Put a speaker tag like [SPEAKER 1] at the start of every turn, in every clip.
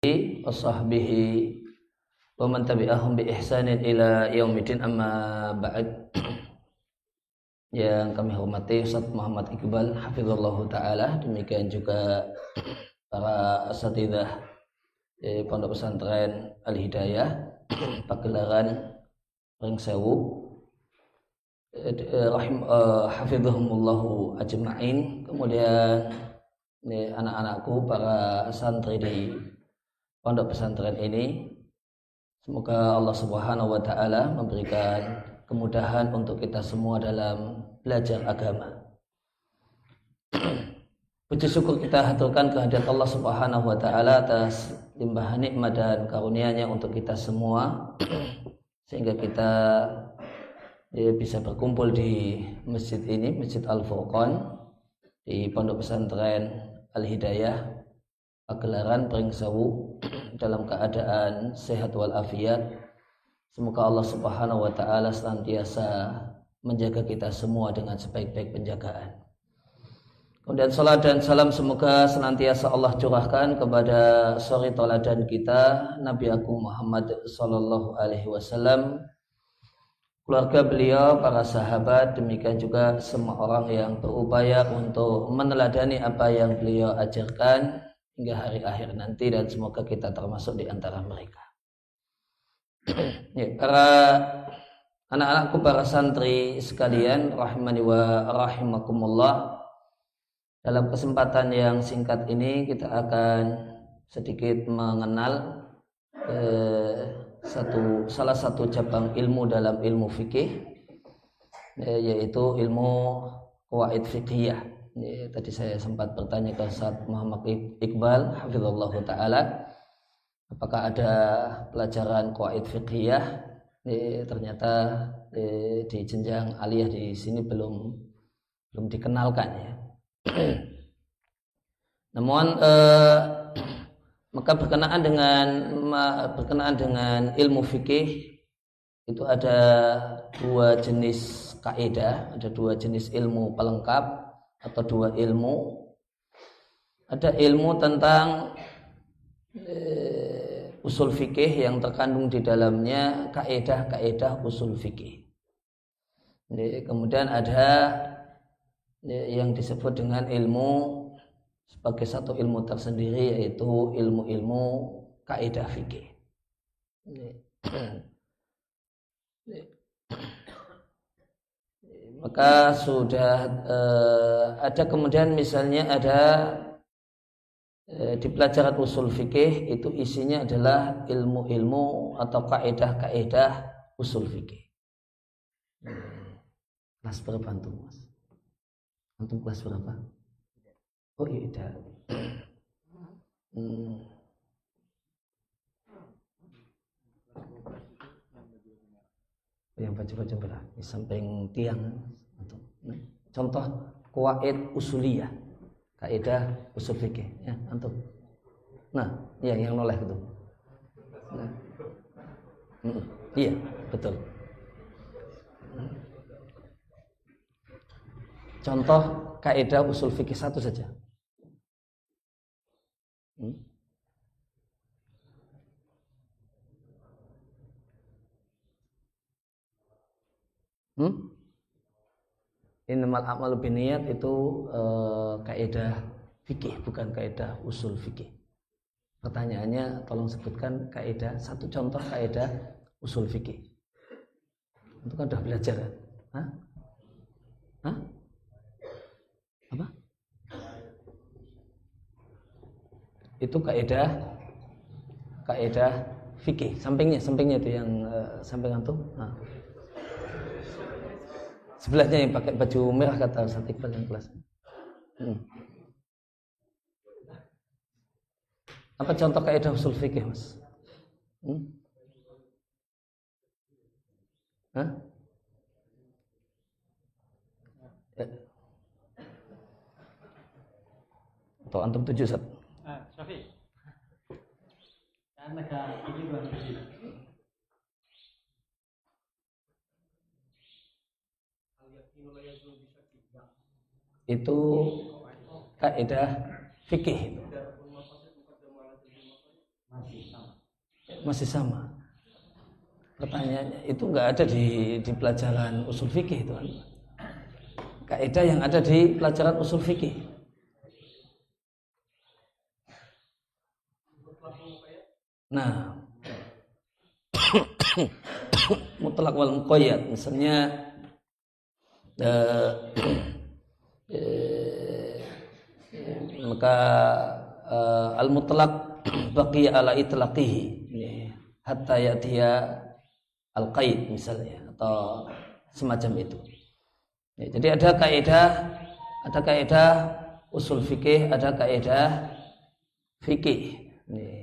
[SPEAKER 1] wa sahbihi wa man tabi'ahum bi ihsanin ila yaumidin amma ba'd. Yang kami hormati Ustaz Muhammad Iqbal hafizallah taala. Demikian juga para asatidah di Pondok Pesantren Al Hidayah Pagelaran Ringsewu eh, rahim uh, hafizahumullahu ajma'in. Kemudian anak-anakku para santri di pondok pesantren ini. Semoga Allah Subhanahu wa taala memberikan kemudahan untuk kita semua dalam belajar agama. Puji syukur kita haturkan kehadirat Allah Subhanahu wa taala atas limpahan nikmat dan karunia-Nya untuk kita semua sehingga kita ya, bisa berkumpul di masjid ini, Masjid Al Furqan di Pondok Pesantren Al Hidayah pagelaran Pringsewu dalam keadaan sehat walafiat. Semoga Allah Subhanahu wa taala senantiasa menjaga kita semua dengan sebaik-baik penjagaan. Kemudian salat dan salam semoga senantiasa Allah curahkan kepada suri toladan kita Nabi Agung Muhammad sallallahu alaihi wasallam keluarga beliau, para sahabat, demikian juga semua orang yang berupaya untuk meneladani apa yang beliau ajarkan hingga hari akhir nanti dan semoga kita termasuk di antara mereka. ya, para anak-anakku para santri sekalian rahimani wa rahimakumullah dalam kesempatan yang singkat ini kita akan sedikit mengenal eh, satu salah satu cabang ilmu dalam ilmu fikih yaitu ilmu kawaid fikih Ya, tadi saya sempat bertanya ke Ustaz Muhammad Iqbal hafizallahu taala apakah ada pelajaran qaid fiqhiyah ya, ternyata ya, di jenjang aliyah di sini belum belum dikenalkan ya. Namun eh, maka berkenaan dengan berkenaan dengan ilmu fikih itu ada dua jenis kaidah, ada dua jenis ilmu pelengkap atau dua ilmu ada ilmu tentang e, usul fikih yang terkandung di dalamnya kaedah-kaedah usul fikih. Kemudian ada yang disebut dengan ilmu sebagai satu ilmu tersendiri yaitu ilmu-ilmu kaedah fikih maka sudah uh, ada kemudian misalnya ada uh, di pelajaran usul fikih itu isinya adalah ilmu-ilmu atau kaedah-kaedah usul fikih. Kelas berapa antum mas? Antum kelas berapa? Oh iya. Hmm. Yang baju-baju merah di samping tiang contoh kuaid usuliyah. Kaidah usul fikih ya antum. Nah ya yang noleh itu. Nah. Iya betul. Contoh kaidah usul fikih satu saja. Hmm? Hmm? Innamal amal biniyat itu e, kaidah fikih bukan kaidah usul fikih. Pertanyaannya tolong sebutkan kaidah satu contoh kaidah usul fikih. Itu kan sudah belajar kan? Hah? Hah? Apa? Itu kaidah kaidah fikih. Sampingnya, sampingnya itu yang uh, samping antum. Nah sebelahnya yang pakai baju merah kata Ustaz Iqbal yang kelas. Hmm. Apa contoh kaidah usul fikih, Mas? Hmm? Hah? Ya. Atau antum tujuh, Ustaz? Ah, Syafi. Karena ini itu kaidah fikih masih sama. Pertanyaannya itu nggak ada di di pelajaran usul fikih itu kan. Kaidah yang ada di pelajaran usul fikih. Nah, mutlak wal muqayyad misalnya eh, maka uh, al mutlak baqi ala itlaqihi. Hatta yatiya al qaid misalnya atau semacam itu. Ya, jadi ada kaidah ada kaidah usul fikih ada kaidah fikih.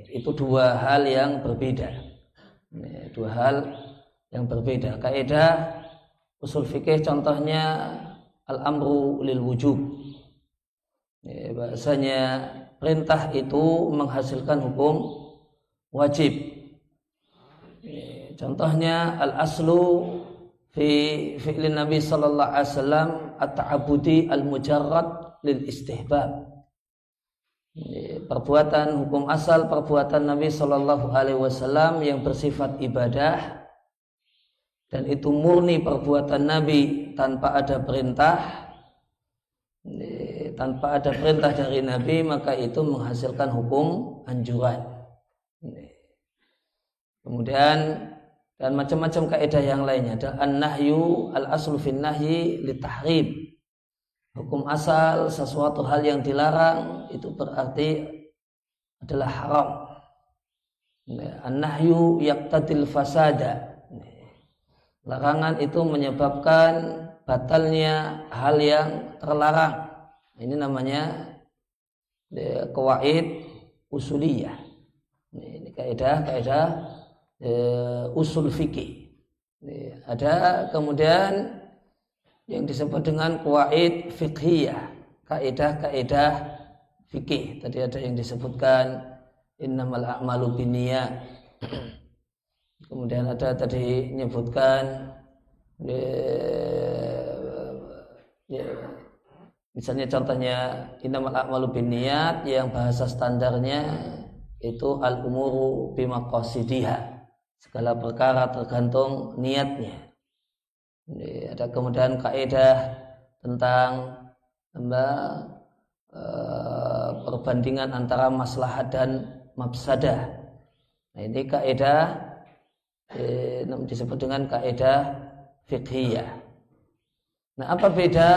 [SPEAKER 1] Itu dua hal yang berbeda. Dua hal yang berbeda. Kaidah usul fikih contohnya al amru lil wujub. Bahasanya perintah itu menghasilkan hukum wajib. Contohnya al aslu fi fi'lin Nabi sallallahu alaihi wasallam at-ta'abbudi al-mujarrad lil istihbab. Perbuatan hukum asal perbuatan Nabi Shallallahu Alaihi Wasallam yang bersifat ibadah dan itu murni perbuatan Nabi tanpa ada perintah tanpa ada perintah dari Nabi maka itu menghasilkan hukum anjuran. Kemudian dan macam-macam kaidah yang lainnya. Ada an-nahyu al-aslu fin nahyi litahrim hukum asal sesuatu hal yang dilarang itu berarti adalah haram. An-nahyu yaqtadil fasada. Larangan itu menyebabkan batalnya hal yang terlarang. Ini namanya kawaid usuliyah. Ini kaidah kaidah e, usul fikih. Ada kemudian yang disebut dengan kuwaid fiqhiyah. Kaidah-kaidah fikih. Tadi ada yang disebutkan innamal a'malu binniyat. Kemudian ada tadi menyebutkan ya, misalnya contohnya innamal a'malu binniyat yang bahasa standarnya itu al umuru bimaqasidiha segala perkara tergantung niatnya ada kemudian kaidah tentang apa, eh, perbandingan antara maslahat dan mafsadah. Nah, ini kaidah eh, disebut dengan kaidah fiqhiyah. Nah, apa beda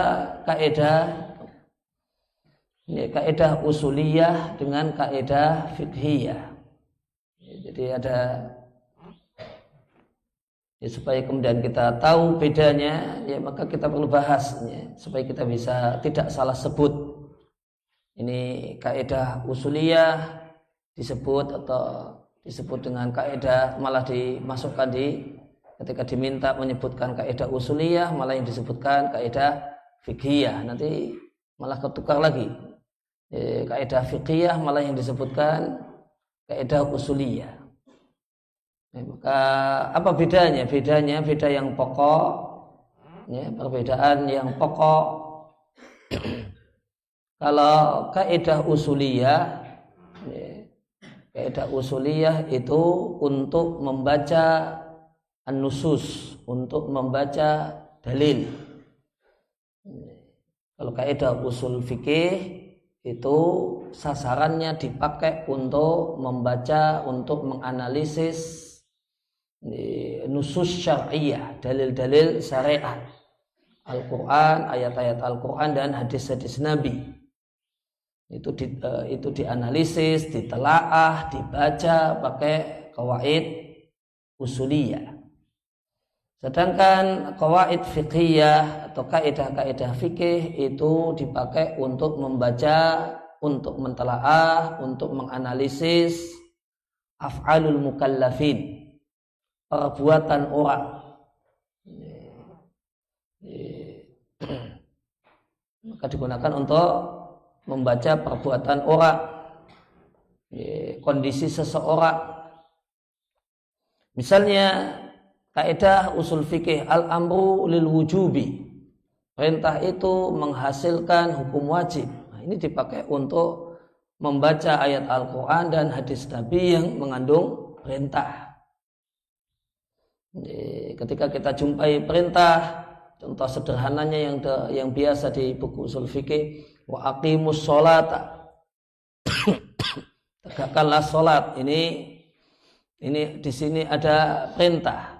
[SPEAKER 1] kaidah ini kaidah usuliyah dengan kaidah fiqhiyah. Jadi ada ya, supaya kemudian kita tahu bedanya ya maka kita perlu bahas ya, supaya kita bisa tidak salah sebut ini kaidah usuliyah disebut atau disebut dengan kaidah malah dimasukkan di ketika diminta menyebutkan kaidah usuliyah malah yang disebutkan kaidah fikih nanti malah ketukar lagi e, kaidah fikih malah yang disebutkan kaidah usuliyah Ya, maka apa bedanya? Bedanya beda yang pokok, ya, perbedaan yang pokok. Kalau kaidah usuliyah, ya, kaidah usuliyah itu untuk membaca an-nusus, untuk membaca dalil. Kalau kaidah usul fikih itu sasarannya dipakai untuk membaca, untuk menganalisis nusus syariah, dalil-dalil syariat. Al-Quran, ayat-ayat Al-Quran dan hadis-hadis Nabi. Itu di, uh, itu dianalisis, ditelaah, dibaca pakai kawaid usuliyah. Sedangkan kawaid fiqhiyah atau kaidah-kaidah fikih itu dipakai untuk membaca, untuk mentelaah, untuk menganalisis af'alul mukallafin perbuatan orang. Maka digunakan untuk membaca perbuatan orang, kondisi seseorang. Misalnya kaidah usul fikih al-amru lil wujubi. Perintah itu menghasilkan hukum wajib. Nah, ini dipakai untuk membaca ayat Al-Quran dan hadis Nabi yang mengandung perintah. Jadi, ketika kita jumpai perintah, contoh sederhananya yang yang biasa di buku usul fikih, wa aqimus sholata. Tegakkanlah sholat. Ini ini di sini ada perintah.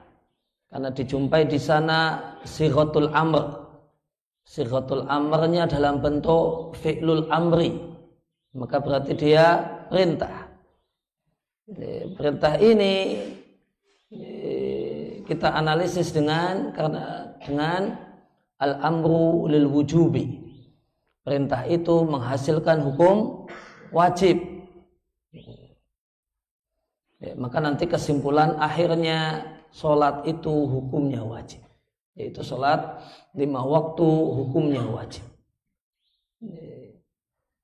[SPEAKER 1] Karena dijumpai di sana siratul amr. Siratul amrnya dalam bentuk fi'lul amri. Maka berarti dia perintah. Perintah ini kita analisis dengan karena dengan al-amru lil wujubi. Perintah itu menghasilkan hukum wajib. Ya, maka nanti kesimpulan akhirnya sholat itu hukumnya wajib. Yaitu sholat lima waktu hukumnya wajib.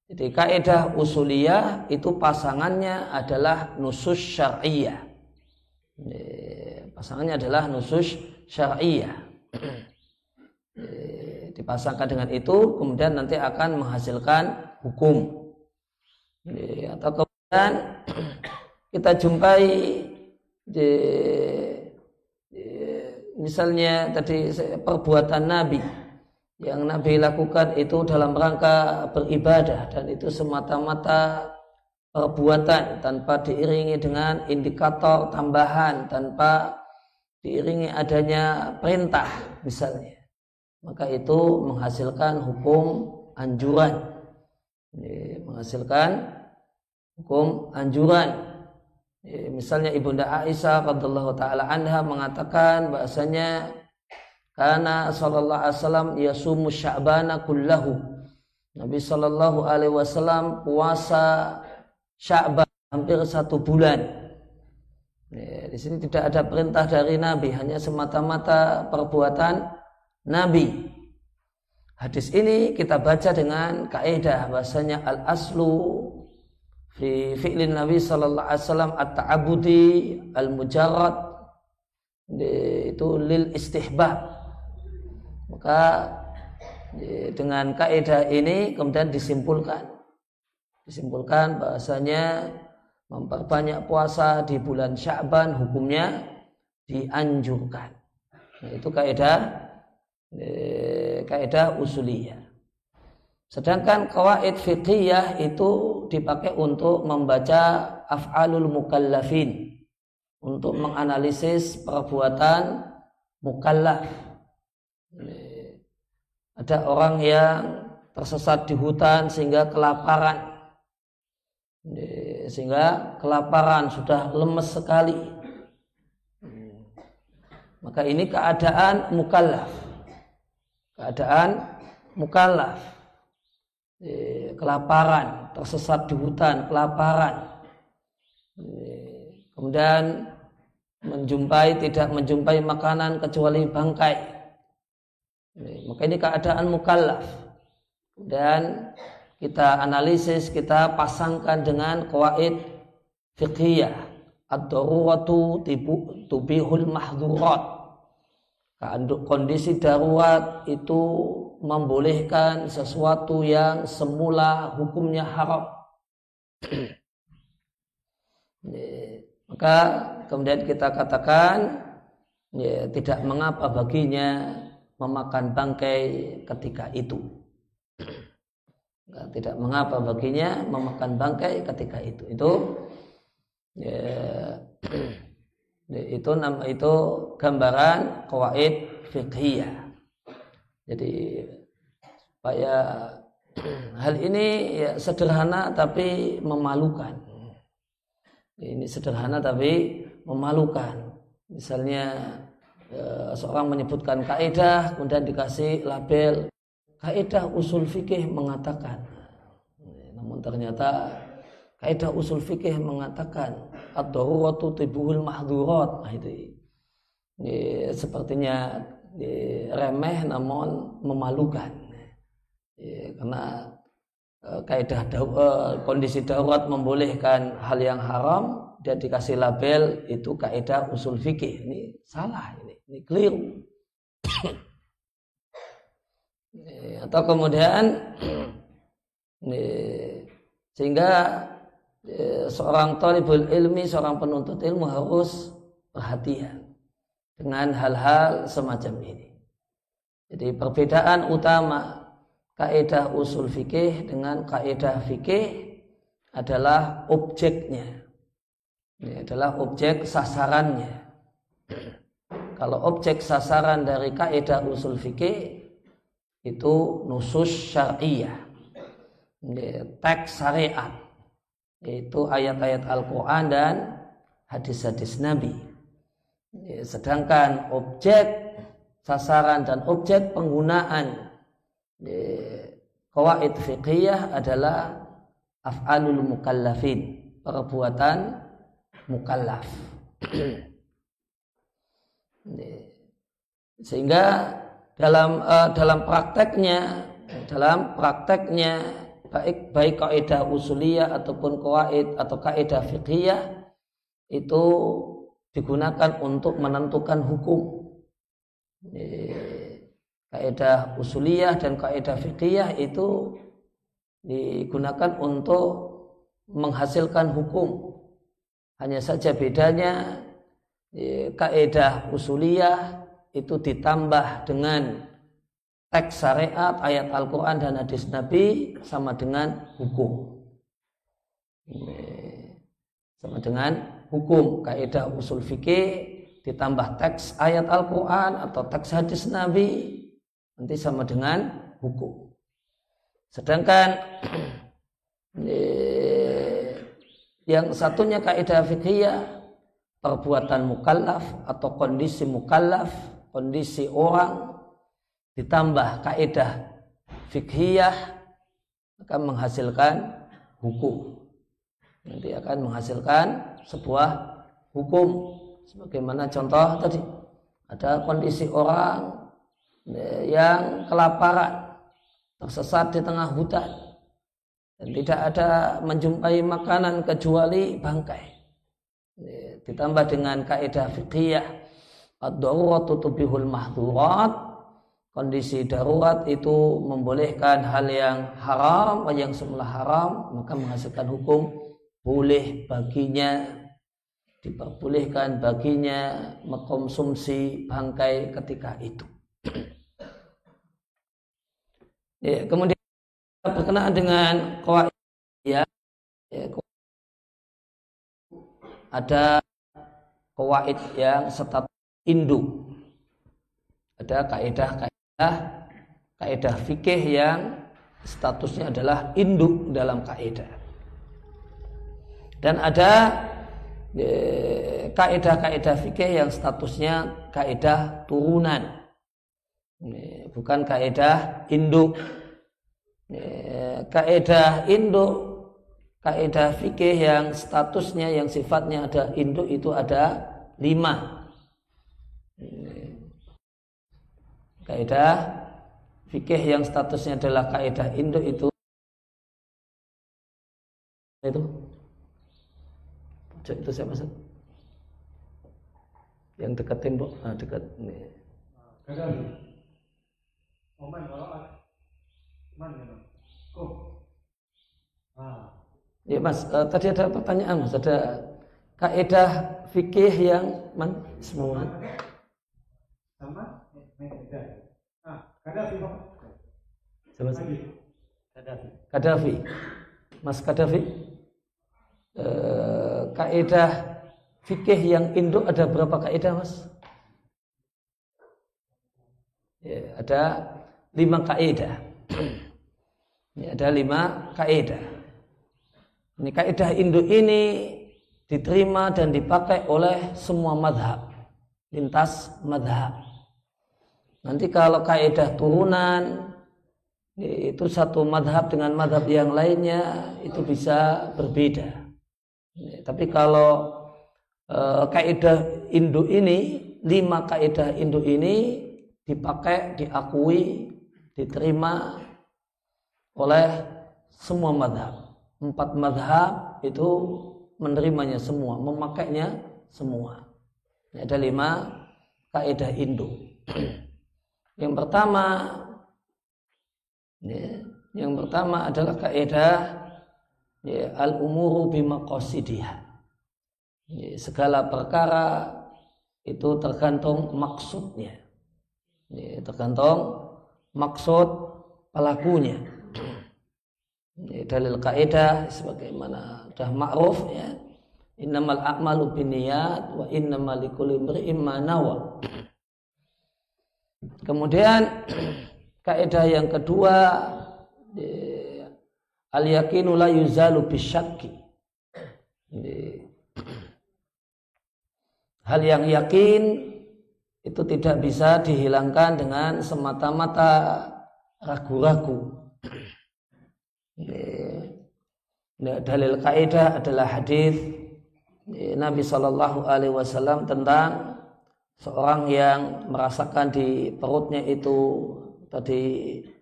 [SPEAKER 1] Jadi kaidah usuliyah itu pasangannya adalah nusus syariah. Pasangannya adalah nusus syariah. Dipasangkan dengan itu kemudian nanti akan menghasilkan hukum. Atau kemudian kita jumpai di misalnya tadi perbuatan Nabi. Yang Nabi lakukan itu dalam rangka beribadah dan itu semata-mata perbuatan tanpa diiringi dengan indikator tambahan tanpa diiringi adanya perintah misalnya. Maka itu menghasilkan hukum anjuran. Menghasilkan hukum anjuran misalnya ibunda Aisyah radhiallahu taala anha mengatakan bahasanya karena sallallahu alaihi wasallam yasumu sya'bana kullahu. Nabi sallallahu alaihi wasallam puasa Sya'ban hampir satu bulan. Ya, di sini tidak ada perintah dari Nabi, hanya semata-mata perbuatan Nabi. Hadis ini kita baca dengan kaidah bahasanya al aslu fi fi'lin Nabi sallallahu alaihi wasallam at-ta'abudi al-mujarrad itu lil istihbab maka dengan kaidah ini kemudian disimpulkan disimpulkan bahasanya memperbanyak puasa di bulan Sya'ban hukumnya dianjurkan. Nah, itu kaidah kaidah usuliyah. Sedangkan kawaid fiqhiyah itu dipakai untuk membaca af'alul mukallafin untuk menganalisis perbuatan mukallaf ada orang yang tersesat di hutan sehingga kelaparan. Sehingga kelaparan sudah lemes sekali. Maka ini keadaan mukallaf. Keadaan mukallaf. Kelaparan, tersesat di hutan, kelaparan. Kemudian menjumpai tidak menjumpai makanan kecuali bangkai maka ini keadaan mukallaf. Dan kita analisis, kita pasangkan dengan kawaid fiqhiyah. Ad-daruratu tubihul mahdurat. Kondisi darurat itu membolehkan sesuatu yang semula hukumnya haram. Maka kemudian kita katakan ya, tidak mengapa baginya memakan bangkai ketika itu. Tidak mengapa baginya memakan bangkai ketika itu. Itu ya, itu nama itu gambaran kawaid fiqhiyah. Jadi supaya hal ini ya sederhana tapi memalukan. Ini sederhana tapi memalukan. Misalnya ya, seorang menyebutkan kaidah kemudian dikasih label kaidah usul fikih mengatakan namun ternyata kaidah usul fikih mengatakan ad-daruratu tibuhul mahdurat nah, itu ya, sepertinya ya, remeh namun memalukan. Ya, karena eh, kaidah eh, kondisi darurat membolehkan hal yang haram dia dikasih label itu kaidah usul fikih. Ini salah ini ini keliru. Atau kemudian ini, sehingga eh, seorang talibul ilmi, seorang penuntut ilmu harus perhatian dengan hal-hal semacam ini. Jadi perbedaan utama kaidah usul fikih dengan kaidah fikih adalah objeknya. Ini adalah objek sasarannya. Kalau objek sasaran dari kaidah usul fikih itu nusus syariah. Teks syariat. Yaitu ayat-ayat Al-Quran dan hadis-hadis Nabi. Sedangkan objek sasaran dan objek penggunaan kawaid fiqhiyah adalah af'alul mukallafin perbuatan mukallaf. Sehingga dalam uh, dalam prakteknya dalam prakteknya baik baik kaidah usuliyah ataupun kawaid atau kaidah fiqhiyah itu digunakan untuk menentukan hukum kaidah usuliyah dan kaidah fikih itu digunakan untuk menghasilkan hukum. Hanya saja bedanya kaidah usuliyah itu ditambah dengan teks syariat, ayat Al-Quran dan hadis Nabi sama dengan hukum. Sama dengan hukum kaidah usul fikih ditambah teks ayat Al-Quran atau teks hadis Nabi nanti sama dengan hukum. Sedangkan yang satunya kaidah fikih perbuatan mukallaf atau kondisi mukallaf, kondisi orang ditambah kaidah fikhiyah akan menghasilkan hukum. Nanti akan menghasilkan sebuah hukum Sebagaimana contoh tadi ada kondisi orang yang kelaparan, tersesat di tengah hutan dan tidak ada menjumpai makanan kecuali bangkai. Ditambah dengan kaidah fikih ad-daruratu tubihul mahdurat kondisi darurat itu membolehkan hal yang haram yang semula haram maka menghasilkan hukum boleh baginya diperbolehkan baginya mengkonsumsi bangkai ketika itu. ya, kemudian berkenaan dengan kawaid ya, ya ada kawaid yang status induk. Ada kaidah-kaidah kaidah fikih yang statusnya adalah induk dalam kaidah. Dan ada kaidah-kaidah fikih yang statusnya kaidah turunan. Bukan kaidah induk. Kaidah induk kaidah fikih yang statusnya yang sifatnya ada induk itu ada lima. Kaidah fikih yang statusnya adalah kaidah induk itu itu Cek itu siapa sih? Yang dekat tembok, ah, dekat ini. Oman mana? Oh. Ah. Ya mas, uh, tadi ada pertanyaan mas, ada kaidah fikih yang man semua. Sama? Ah, Kadafi Sama sih? Kadafi. Kadafi. Mas Kadafi. Uh, kaidah fikih yang induk ada berapa kaidah mas? Ya, ada lima kaidah. Ini ada lima kaidah. Ini kaidah induk ini diterima dan dipakai oleh semua madhab. Lintas madhab. Nanti kalau kaidah turunan itu satu madhab dengan madhab yang lainnya itu bisa berbeda. Tapi kalau e, kaidah induk ini, lima kaidah induk ini dipakai, diakui, diterima oleh semua madhab. Empat madhab itu menerimanya semua, memakainya semua. Ini ada lima kaidah induk. Yang pertama, yang pertama adalah kaidah ya, al umuru bimaqasidiha ya, segala perkara itu tergantung maksudnya. Ya, tergantung maksud pelakunya. Ya, dalil kaidah sebagaimana sudah ma'ruf ya. Innamal a'malu binniyat wa innamal likulli imri'in ma nawa. Kemudian kaidah yang kedua ya, al yakinu la yuzalu bisyakki ya, hal yang yakin itu tidak bisa dihilangkan dengan semata-mata ragu-ragu. Dalil kaidah adalah hadis Nabi Shallallahu Alaihi Wasallam tentang seorang yang merasakan di perutnya itu tadi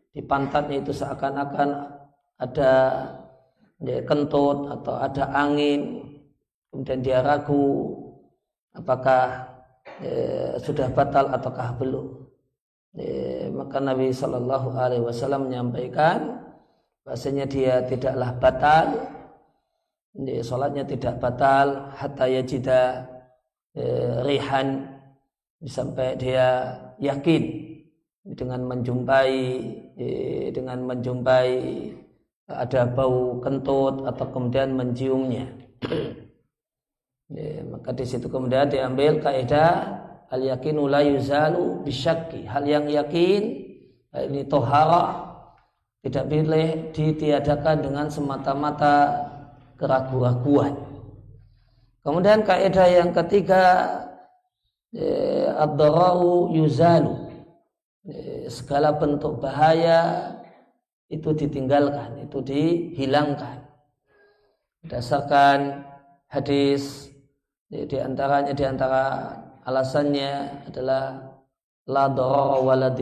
[SPEAKER 1] di pantatnya itu seakan-akan ada kentut atau ada angin kemudian dia ragu apakah eh, sudah batal ataukah belum. Eh, maka Nabi Shallallahu Alaihi Wasallam menyampaikan bahasanya dia tidaklah batal, eh, sholatnya tidak batal, hatta yajida eh, rihan sampai dia yakin dengan menjumpai dengan menjumpai ada bau kentut atau kemudian menciumnya. Ya, maka di situ kemudian diambil kaidah al yakinu la yuzalu bisyakki. Hal yang yakin ini tohara tidak boleh ditiadakan dengan semata-mata keraguan-raguan. Kemudian kaidah yang ketiga ya, ad-dararu yuzalu. Ya, segala bentuk bahaya itu ditinggalkan, itu dihilangkan. Berdasarkan hadis di antaranya di antara alasannya adalah la darara wa la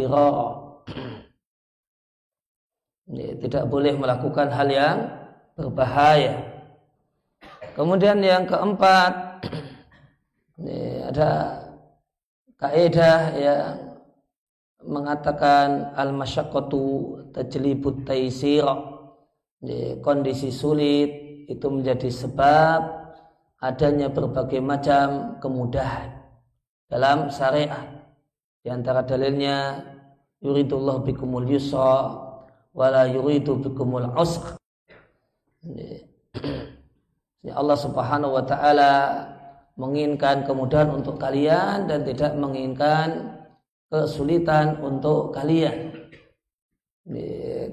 [SPEAKER 1] tidak boleh melakukan hal yang berbahaya. Kemudian yang keempat ini ada kaidah yang mengatakan al masyaqqatu tajlibut taisir. Kondisi sulit itu menjadi sebab adanya berbagai macam kemudahan dalam syariat. Di antara dalilnya yuridullah bikumul yusra wala yuridu bikumul usra. Allah Subhanahu wa taala menginginkan kemudahan untuk kalian dan tidak menginginkan kesulitan untuk kalian.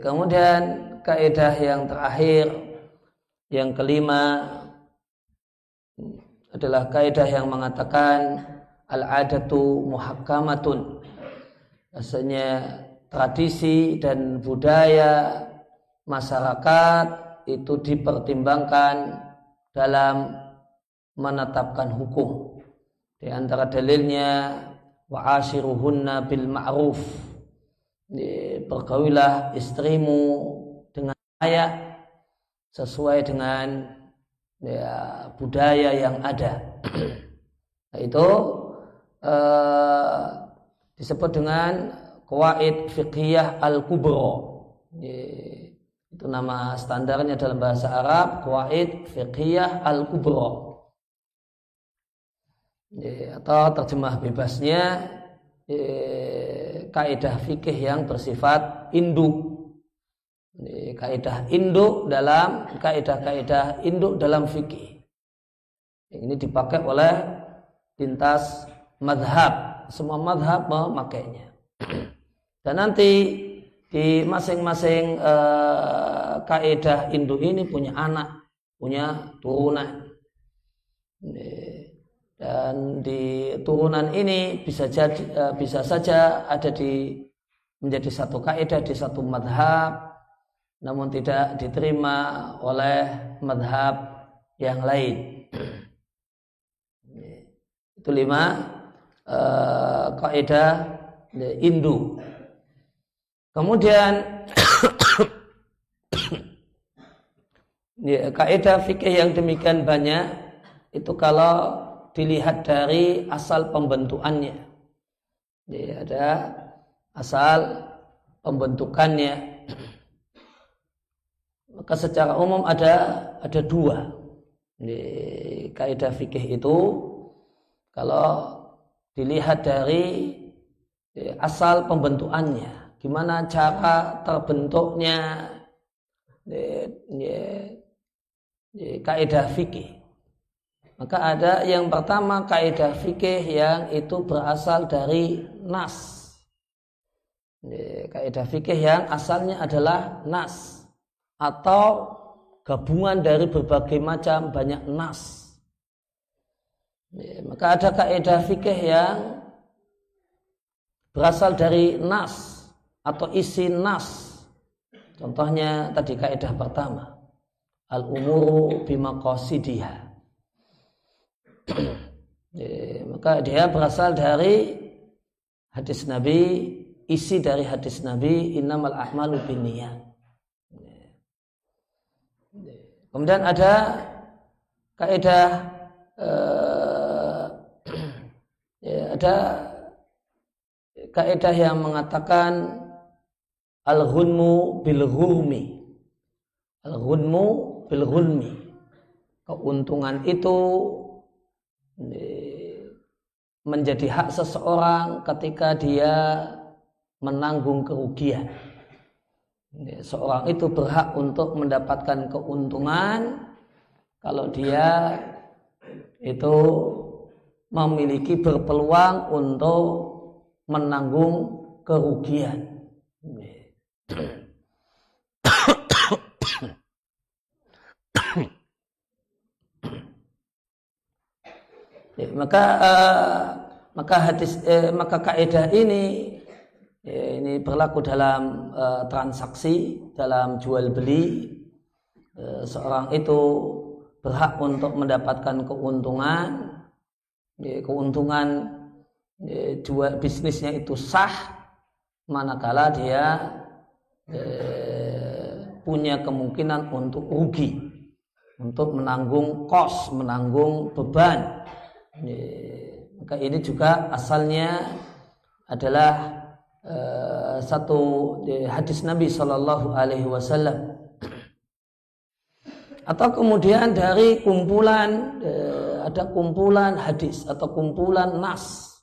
[SPEAKER 1] Kemudian kaidah yang terakhir yang kelima adalah kaidah yang mengatakan al-adatu muhakkamatun. Rasanya tradisi dan budaya masyarakat itu dipertimbangkan dalam menetapkan hukum. Di antara dalilnya wa'ashiruhunna bil ma'ruf. Bergawilah istrimu dengan layak sesuai dengan ya, budaya yang ada. Nah, itu uh, disebut dengan kuwait fiqhiyah al-kubro. Itu nama standarnya dalam bahasa Arab kuwait fiqhiyah al-kubro. Atau terjemah bebasnya kaidah fikih yang bersifat induk kaidah induk dalam kaidah-kaidah induk dalam fikih. Ini dipakai oleh lintas madhab. Semua madhab memakainya. Dan nanti di masing-masing uh, kaidah induk ini punya anak, punya turunan. Dan di turunan ini bisa jadi uh, bisa saja ada di menjadi satu kaidah di satu madhab namun tidak diterima oleh madhab yang lain. Itu lima uh, kaidah Hindu. Kemudian kaidah fikih yang demikian banyak itu kalau dilihat dari asal pembentukannya. Jadi ada asal pembentukannya. Maka secara umum ada ada dua. Di kaidah fikih itu kalau dilihat dari asal pembentukannya gimana cara terbentuknya kaidah fikih maka ada yang pertama kaidah fikih yang itu berasal dari nas. Kaidah fikih yang asalnya adalah nas atau gabungan dari berbagai macam banyak nas. Maka ada kaidah fikih yang berasal dari nas atau isi nas. Contohnya tadi kaidah pertama. Al-umuru bimaqasidiha ya, maka dia berasal dari hadis Nabi, isi dari hadis Nabi, innamal a'malu binniyat. Kemudian ada kaidah uh, ya, ada kaidah yang mengatakan al-ghunmu bil ghurmi. Al-ghunmu bil ghunmi. Keuntungan itu menjadi hak seseorang ketika dia menanggung kerugian. Seorang itu berhak untuk mendapatkan keuntungan kalau dia itu memiliki berpeluang untuk menanggung kerugian. Ya, maka uh, maka hadis eh, maka kaidah ini ya, ini berlaku dalam uh, transaksi dalam jual beli. Uh, seorang itu berhak untuk mendapatkan keuntungan. Ya, keuntungan ya, jual bisnisnya itu sah manakala dia eh, punya kemungkinan untuk rugi untuk menanggung kos menanggung beban maka ini juga asalnya adalah uh, satu hadis Nabi Shallallahu Alaihi Wasallam. Atau kemudian dari kumpulan uh, ada kumpulan hadis atau kumpulan nas.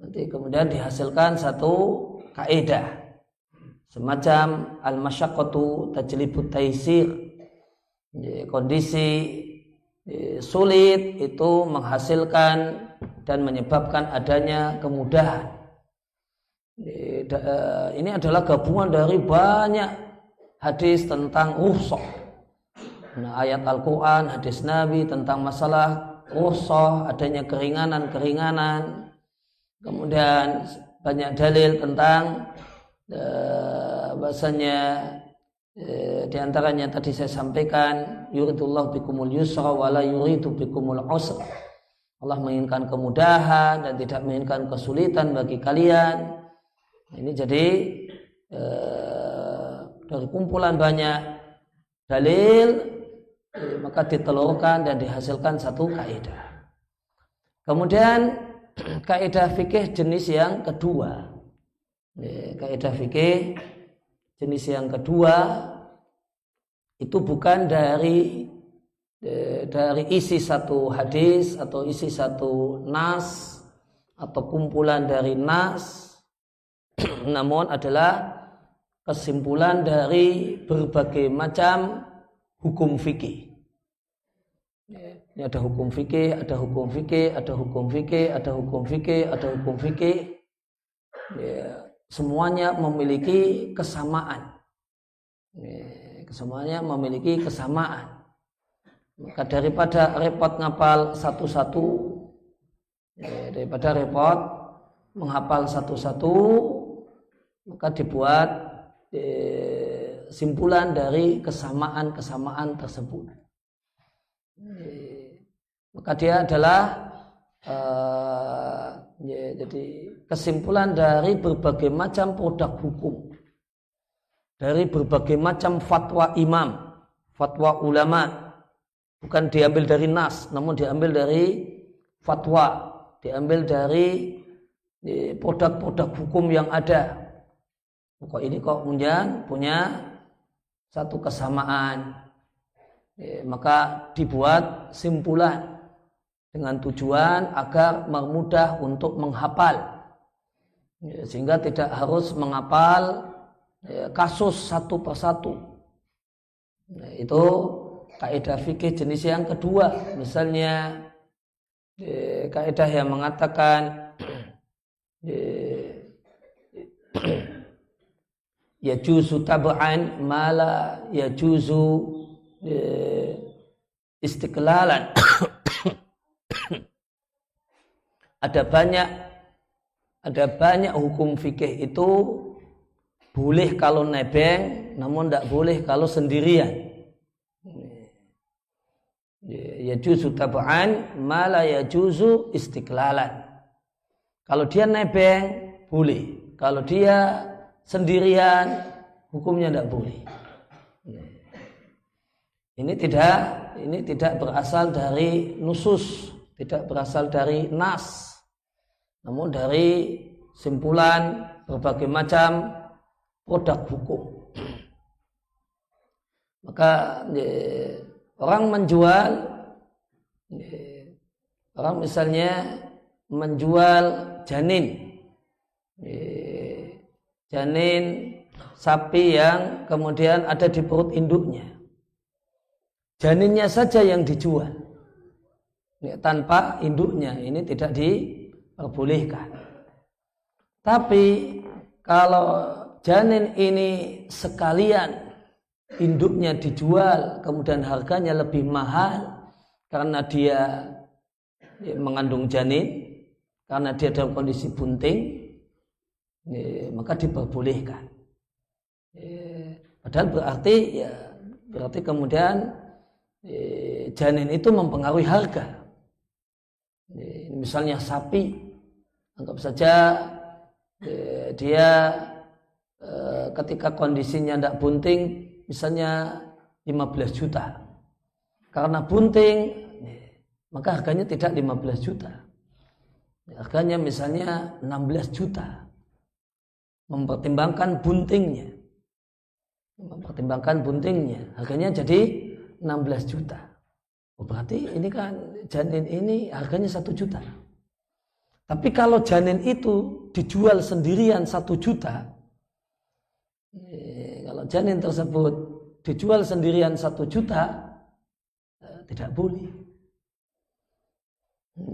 [SPEAKER 1] Nanti kemudian dihasilkan satu kaidah semacam al masyaqqatu tajlibut taisir. Kondisi Eh, sulit itu menghasilkan dan menyebabkan adanya kemudahan. Eh, eh, ini adalah gabungan dari banyak hadis tentang ruhsah. Nah, ayat Al-Quran, hadis Nabi tentang masalah ruhsah, adanya keringanan-keringanan. Kemudian banyak dalil tentang bahasanya Eh, di antaranya tadi saya sampaikan yuridullah bikumul yusra wala yuridu bikumul usra. Allah menginginkan kemudahan dan tidak menginginkan kesulitan bagi kalian. Ini jadi eh, dari kumpulan banyak dalil eh, maka ditelurkan dan dihasilkan satu kaidah. Kemudian kaidah fikih jenis yang kedua. Kaidah fikih Jenis yang kedua itu bukan dari dari isi satu hadis atau isi satu nas atau kumpulan dari nas namun adalah kesimpulan dari berbagai macam hukum fikih. Ini ada hukum fikih, ada hukum fikih, ada hukum fikih, ada hukum fikih, ada hukum fikih. Ya, semuanya memiliki kesamaan. Semuanya memiliki kesamaan. Maka daripada repot ngapal satu-satu, daripada repot menghafal satu-satu, maka dibuat simpulan dari kesamaan-kesamaan tersebut. Maka dia adalah Ya, jadi kesimpulan dari berbagai macam produk hukum, dari berbagai macam fatwa imam, fatwa ulama, bukan diambil dari nas, namun diambil dari fatwa, diambil dari ya, produk-produk hukum yang ada. Kok ini kok punya punya satu kesamaan. Ya, maka dibuat simpulan dengan tujuan agar memudah untuk menghafal. Ya, sehingga tidak harus menghafal ya, kasus satu persatu. Nah, itu kaidah fikih jenis yang kedua. Misalnya ya, kaidah yang mengatakan ya, juzu tab'an mala ya juzu ya, istiqlalan. Ada banyak ada banyak hukum fikih itu boleh kalau nebeng namun tidak boleh kalau sendirian. Ya juzu tab'an mala ya juzu istiqlalan. Kalau dia nebeng boleh. Kalau dia sendirian hukumnya tidak boleh. Ini tidak ini tidak berasal dari nusus tidak berasal dari nas. Namun dari simpulan berbagai macam produk hukum. Maka orang menjual orang misalnya menjual janin janin sapi yang kemudian ada di perut induknya. Janinnya saja yang dijual. Tanpa induknya ini tidak diperbolehkan. Tapi kalau janin ini sekalian induknya dijual kemudian harganya lebih mahal karena dia ya, mengandung janin karena dia dalam kondisi bunting ya, maka diperbolehkan. Ya, padahal berarti ya berarti kemudian janin itu mempengaruhi harga misalnya sapi anggap saja dia ketika kondisinya tidak bunting misalnya 15 juta. Karena bunting maka harganya tidak 15 juta. Harganya misalnya 16 juta. Mempertimbangkan buntingnya. Mempertimbangkan buntingnya. Harganya jadi 16 juta. Oh, berarti ini kan janin ini harganya satu juta. Tapi kalau janin itu dijual sendirian satu juta, eh, kalau janin tersebut dijual sendirian satu juta, eh, tidak boleh.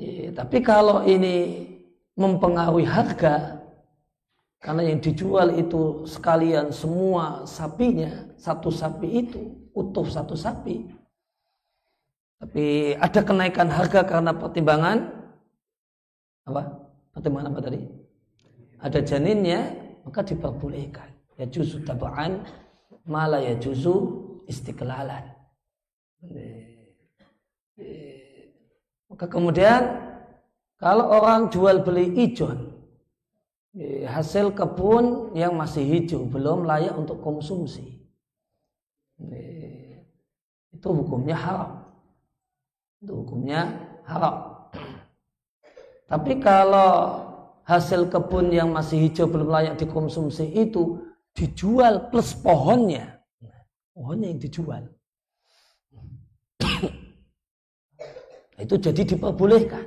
[SPEAKER 1] Eh, tapi kalau ini mempengaruhi harga, karena yang dijual itu sekalian semua sapinya, satu sapi itu, utuh satu sapi, tapi ada kenaikan harga karena pertimbangan apa? Pertimbangan apa tadi? Ada janinnya, maka diperbolehkan. Ya juzu tabaan, malah ya juzu istiqlalan. Maka kemudian kalau orang jual beli ijon, hasil kebun yang masih hijau belum layak untuk konsumsi, itu hukumnya haram itu hukumnya haram. Tapi kalau hasil kebun yang masih hijau belum layak dikonsumsi itu dijual plus pohonnya, pohonnya yang dijual. itu jadi diperbolehkan.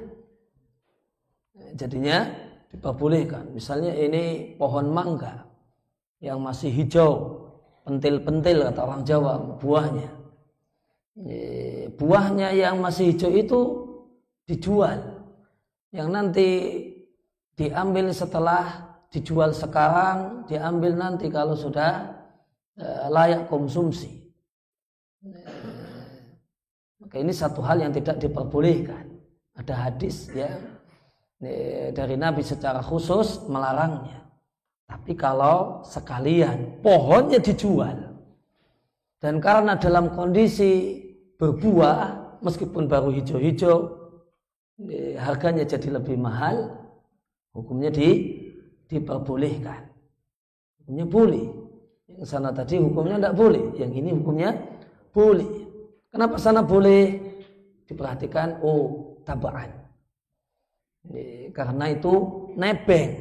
[SPEAKER 1] Jadinya diperbolehkan. Misalnya ini pohon mangga yang masih hijau, pentil-pentil kata orang Jawa buahnya buahnya yang masih hijau itu dijual. Yang nanti diambil setelah dijual sekarang, diambil nanti kalau sudah eh, layak konsumsi. Maka ini satu hal yang tidak diperbolehkan. Ada hadis ya dari Nabi secara khusus melarangnya. Tapi kalau sekalian pohonnya dijual dan karena dalam kondisi berbuah meskipun baru hijau-hijau harganya jadi lebih mahal hukumnya di diperbolehkan hukumnya boleh yang sana tadi hukumnya tidak boleh yang ini hukumnya boleh kenapa sana boleh diperhatikan oh tabaan karena itu nebeng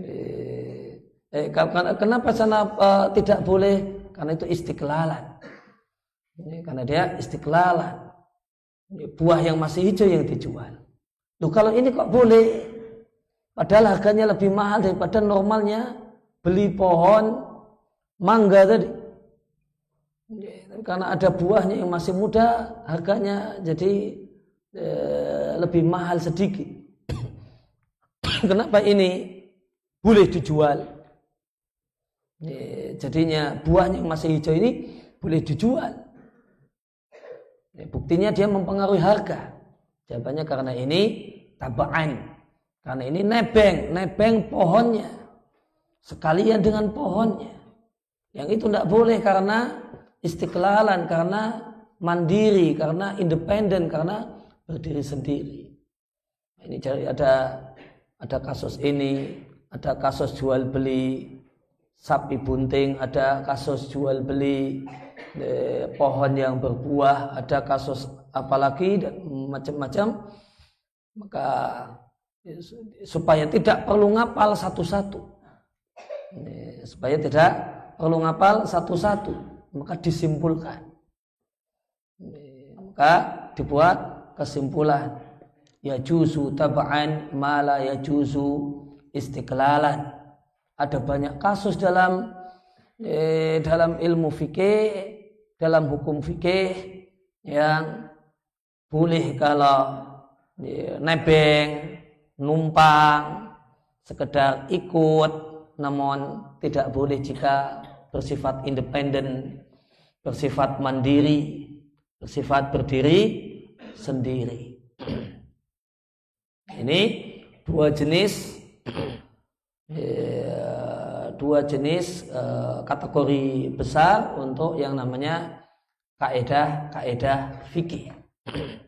[SPEAKER 1] eh, kenapa sana uh, tidak boleh karena itu istiqlalan. Karena dia istiqlalan. Buah yang masih hijau yang dijual. Loh kalau ini kok boleh? Padahal harganya lebih mahal daripada normalnya beli pohon mangga tadi. Karena ada buahnya yang masih muda, harganya jadi e, lebih mahal sedikit. Kenapa ini boleh dijual? E, jadinya buahnya yang masih hijau ini boleh dijual. E, buktinya dia mempengaruhi harga. Jawabannya karena ini tabaan. Karena ini nebeng, nebeng pohonnya. Sekalian dengan pohonnya. Yang itu tidak boleh karena istiqlalan, karena mandiri, karena independen, karena berdiri sendiri. Ini jadi ada ada kasus ini, ada kasus jual beli sapi bunting, ada kasus jual beli eh, pohon yang berbuah, ada kasus apalagi dan macam-macam. Maka supaya tidak perlu ngapal satu-satu. Supaya tidak perlu ngapal satu-satu maka disimpulkan. Maka dibuat kesimpulan. Ya juzu taba'an mala ya juzu istiqlalan. Ada banyak kasus dalam eh, dalam ilmu fikih dalam hukum fikih yang boleh kalau eh, nebeng numpang sekedar ikut namun tidak boleh jika bersifat independen, bersifat mandiri, bersifat berdiri sendiri. Ini dua jenis eh, dua jenis eh, kategori besar untuk yang namanya kaedah kaedah fikih.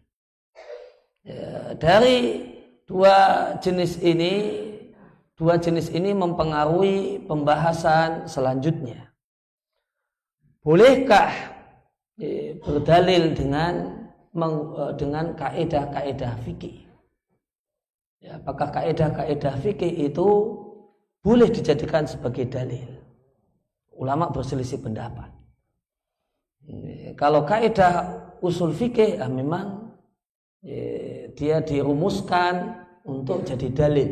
[SPEAKER 1] Eh, dari dua jenis ini dua jenis ini mempengaruhi pembahasan selanjutnya. Bolehkah eh, berdalil dengan eh, dengan kaedah-kaedah fikih? Ya, apakah kaedah-kaedah fikih itu boleh dijadikan sebagai dalil? Ulama berselisih pendapat. Eh, kalau kaedah usul fikih, ya memang ya, dia dirumuskan untuk jadi dalil.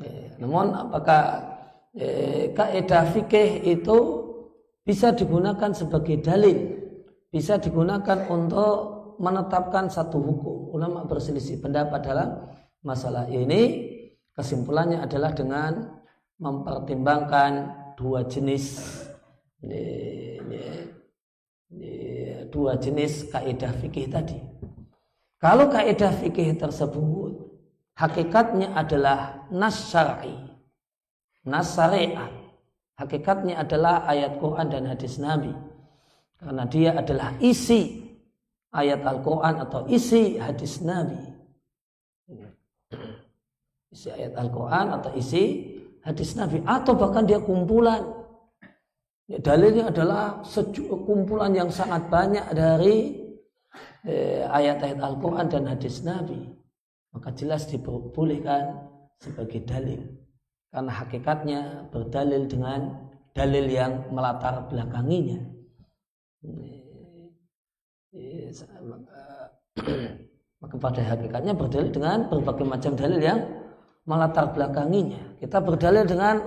[SPEAKER 1] Ya, namun apakah eh, kaidah fikih itu bisa digunakan sebagai dalil, bisa digunakan untuk menetapkan satu hukum. Ulama berselisih pendapat dalam masalah ini. Kesimpulannya adalah dengan mempertimbangkan dua jenis dua jenis kaidah fikih tadi. Kalau kaidah fikih tersebut hakikatnya adalah nas syar'i nas syariah. Hakikatnya adalah ayat Quran dan hadis Nabi. Karena dia adalah isi ayat Al-Quran atau isi hadis Nabi. Isi ayat Al-Quran atau isi hadis Nabi. Atau bahkan dia kumpulan. Ya, dalilnya adalah kumpulan yang sangat banyak dari eh, ayat-ayat Al-Quran dan hadis Nabi. Maka jelas dibolehkan sebagai dalil. Karena hakikatnya berdalil dengan dalil yang melatar belakanginya. Maka pada hakikatnya berdalil dengan berbagai macam dalil yang melatar belakanginya. Kita berdalil dengan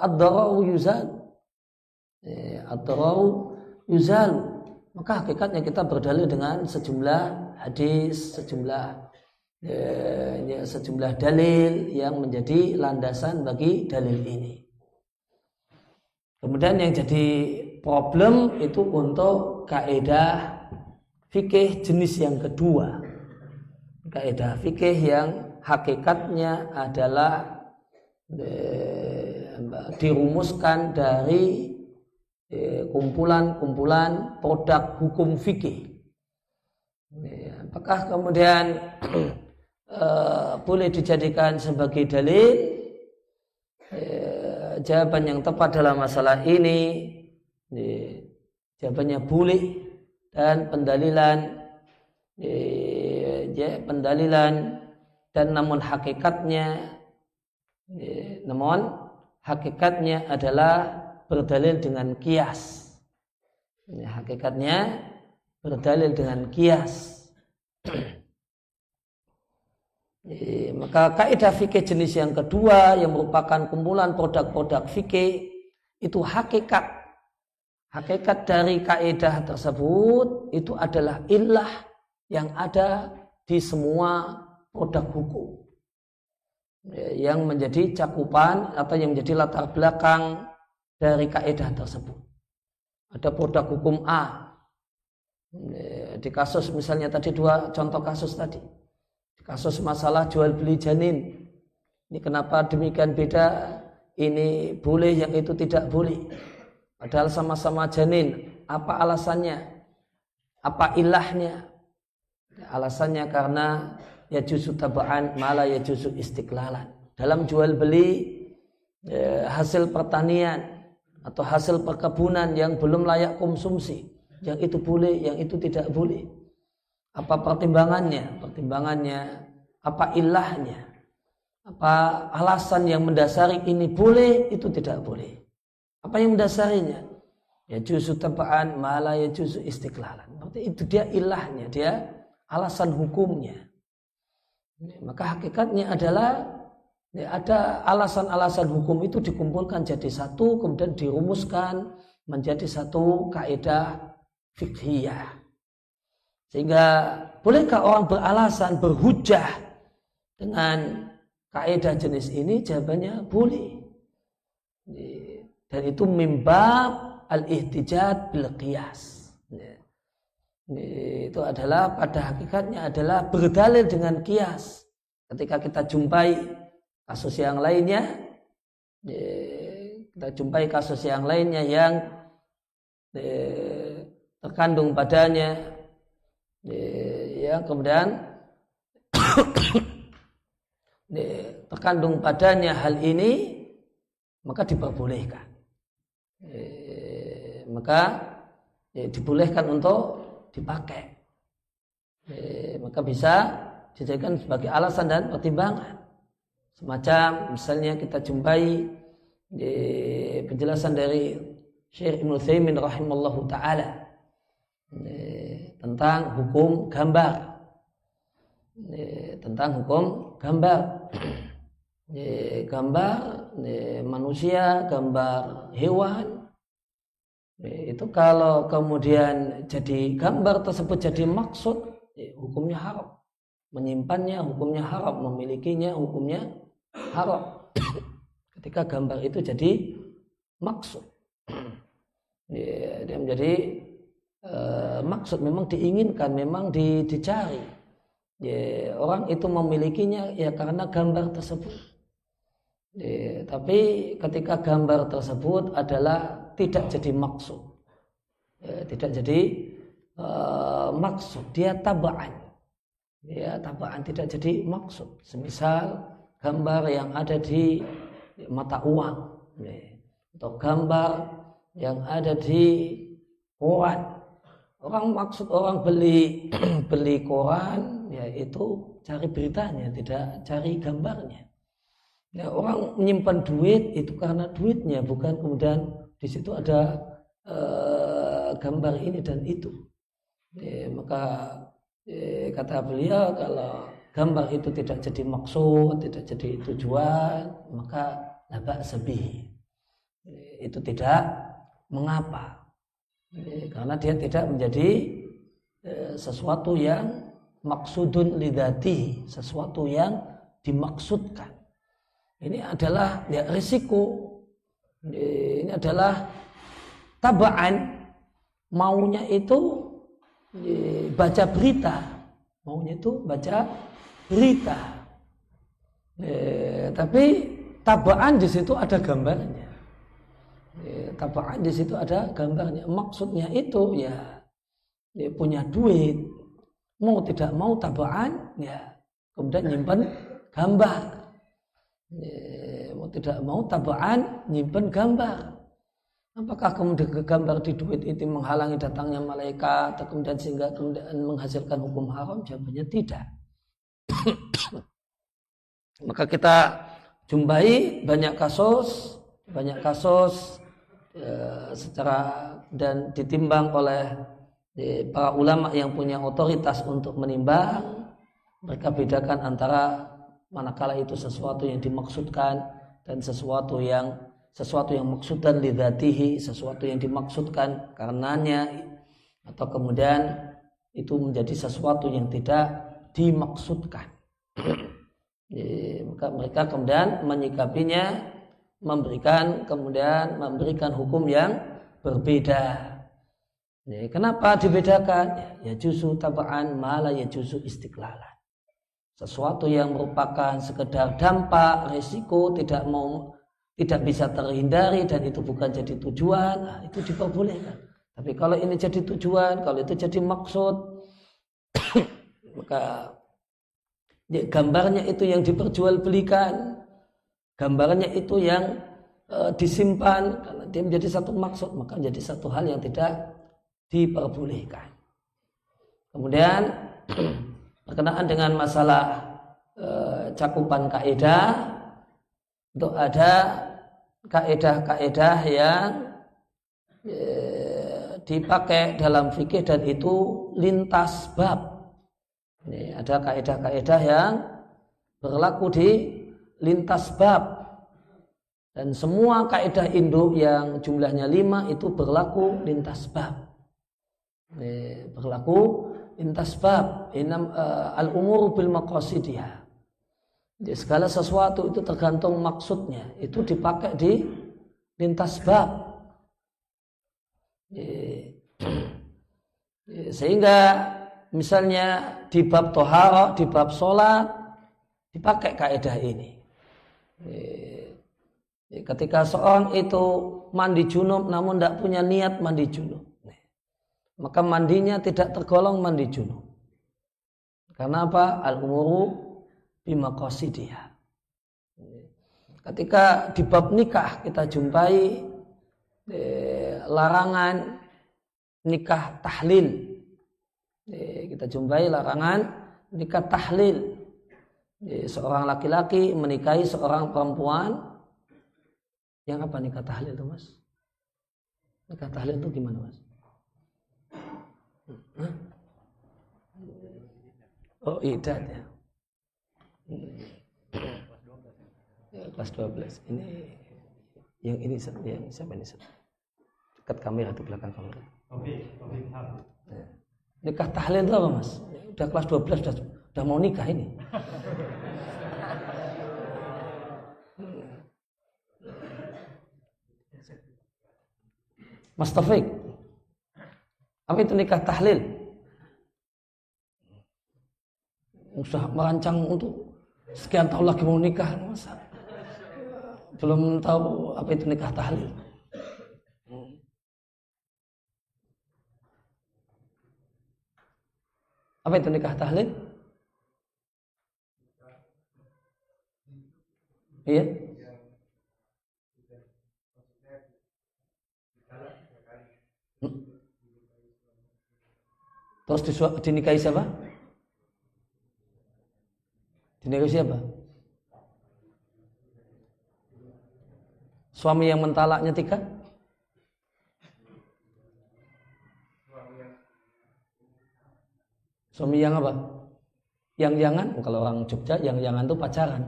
[SPEAKER 1] ad-darau yuzal. Ad-darau yuzal. Maka hakikatnya kita berdalil dengan sejumlah hadis, sejumlah ya, sejumlah dalil yang menjadi landasan bagi dalil ini. Kemudian yang jadi problem itu untuk kaidah fikih jenis yang kedua. Kaidah fikih yang hakikatnya adalah eh, dirumuskan dari eh, kumpulan-kumpulan produk hukum fikih. Apakah kemudian Eh, boleh dijadikan sebagai dalil? Uh, jawaban yang tepat dalam masalah ini uh, jawabannya boleh. Dan pendalilan ya, pendalilan dan namun hakikatnya namun hakikatnya adalah berdalil dengan kias. Ini hakikatnya berdalil dengan kias. Maka kaidah fikih jenis yang kedua yang merupakan kumpulan produk-produk fikih itu hakikat hakikat dari kaidah tersebut itu adalah ilah yang ada di semua produk hukum yang menjadi cakupan atau yang menjadi latar belakang dari kaidah tersebut. Ada produk hukum A. Di kasus misalnya tadi dua contoh kasus tadi kasus masalah jual beli janin. Ini kenapa demikian beda? Ini boleh, yang itu tidak boleh. Padahal sama-sama janin. Apa alasannya? Apa ilahnya? Alasannya karena ya justru tabaan malah ya justru istiqlalan. Dalam jual beli ya, hasil pertanian atau hasil perkebunan yang belum layak konsumsi, yang itu boleh, yang itu tidak boleh. Apa pertimbangannya? Pertimbangannya apa ilahnya? Apa alasan yang mendasari ini boleh, itu tidak boleh. Apa yang mendasarinya? Ya justru tepaan malah ya justru istiqlalan. Berarti itu dia ilahnya, dia alasan hukumnya. Maka hakikatnya adalah ya ada alasan-alasan hukum itu dikumpulkan jadi satu, kemudian dirumuskan menjadi satu kaidah fikhiyah. Sehingga bolehkah orang beralasan berhujah dengan kaidah jenis ini? Jawabannya boleh. Dan itu mimbab al-ihtijat bil qiyas. Itu adalah pada hakikatnya adalah berdalil dengan kias. Ketika kita jumpai kasus yang lainnya, kita jumpai kasus yang lainnya yang terkandung padanya. Ya kemudian terkandung padanya hal ini maka diperbolehkan. Maka dibolehkan untuk dipakai. Maka bisa dijadikan sebagai alasan dan pertimbangan semacam misalnya kita jumpai di penjelasan dari Syekh Ibnu Thaimin rahimallahu taala tentang hukum gambar. Tentang hukum gambar. Gambar manusia gambar hewan. Itu kalau kemudian jadi gambar tersebut jadi maksud hukumnya haram. Menyimpannya hukumnya haram memilikinya hukumnya haram ketika gambar itu jadi maksud dia menjadi Eh, maksud memang diinginkan, memang di, dicari. Ya, orang itu memilikinya ya karena gambar tersebut. Ya, tapi ketika gambar tersebut adalah tidak jadi maksud, ya, tidak jadi uh, maksud, dia tabaan. Ya, tabaan tidak jadi maksud. Semisal gambar yang ada di mata uang, ya, atau gambar yang ada di koran Orang maksud orang beli beli koran yaitu cari beritanya, tidak cari gambarnya. Ya, orang menyimpan duit itu karena duitnya, bukan kemudian di situ ada uh, gambar ini dan itu. Ya, maka ya, kata beliau kalau gambar itu tidak jadi maksud, tidak jadi tujuan, maka labak sebi. Itu tidak mengapa karena dia tidak menjadi eh, sesuatu yang maksudun lidati, sesuatu yang dimaksudkan. Ini adalah ya, risiko. Ini adalah tabaan maunya itu ya, baca berita, maunya itu baca berita. Ya, tapi tabaan di situ ada gambarnya. Ya, tabaan di situ ada gambarnya. Maksudnya itu ya, ya punya duit, mau tidak mau tabaan, ya kemudian nyimpan gambar. Ya, mau tidak mau tabaan nyimpan gambar. Apakah kemudian gambar di duit itu menghalangi datangnya malaikat atau kemudian sehingga kemudian menghasilkan hukum haram? Jawabannya tidak. Maka kita jumpai banyak kasus, banyak kasus ya, secara dan ditimbang oleh ya, para ulama yang punya otoritas untuk menimbang. Mereka bedakan antara manakala itu sesuatu yang dimaksudkan dan sesuatu yang sesuatu yang maksudkan lidatihi sesuatu yang dimaksudkan karenanya atau kemudian itu menjadi sesuatu yang tidak dimaksudkan maka mereka kemudian menyikapinya memberikan kemudian memberikan hukum yang berbeda. kenapa dibedakan? Ya justru tabaan malah ya justru istiqlalan. Sesuatu yang merupakan sekedar dampak, resiko tidak mau tidak bisa terhindari dan itu bukan jadi tujuan, nah, itu diperbolehkan. Tapi kalau ini jadi tujuan, kalau itu jadi maksud, maka ya, gambarnya itu yang diperjualbelikan, gambarnya itu yang e, disimpan karena dia menjadi satu maksud, maka menjadi satu hal yang tidak diperbolehkan. Kemudian berkenaan dengan masalah e, cakupan kaidah itu ada kaidah-kaidah yang e, dipakai dalam fikih dan itu lintas bab. Ini ada kaidah-kaidah yang berlaku di lintas bab. Dan semua kaidah induk yang jumlahnya lima itu berlaku lintas bab. Ini berlaku lintas bab. Inam uh, al umur bil maqasidiyah. Jadi segala sesuatu itu tergantung maksudnya. Itu dipakai di lintas bab. Sehingga misalnya di bab tohara di bab sholat dipakai kaidah ini ketika seorang itu mandi junub namun tidak punya niat mandi junub maka mandinya tidak tergolong mandi junub. Karena apa? Al-umuru bimaqasidiha. Ketika di bab nikah kita jumpai eh, larangan nikah tahlil. Kita jumpai larangan nikah tahlil. Seorang laki-laki menikahi seorang perempuan yang apa nikah tahlil itu mas? Nikah tahlil itu gimana mas? Oh idat ya. ya kelas 12 ini yang ini yang siapa ini dekat kamera atau belakang kamera ya. Nikah tahlil itu apa mas udah kelas 12 udah, udah mau nikah ini Mas Taufik apa itu nikah tahlil? Usah merancang untuk sekian tahun lagi mau nikah, masa belum tahu apa itu nikah tahlil. Apa itu nikah tahlil? Iya. Terus dinikahi siapa? Dinikahi siapa? Suami yang mentalaknya tiga? Suami yang apa? Yang jangan, oh, kalau orang Jogja yang jangan itu pacaran.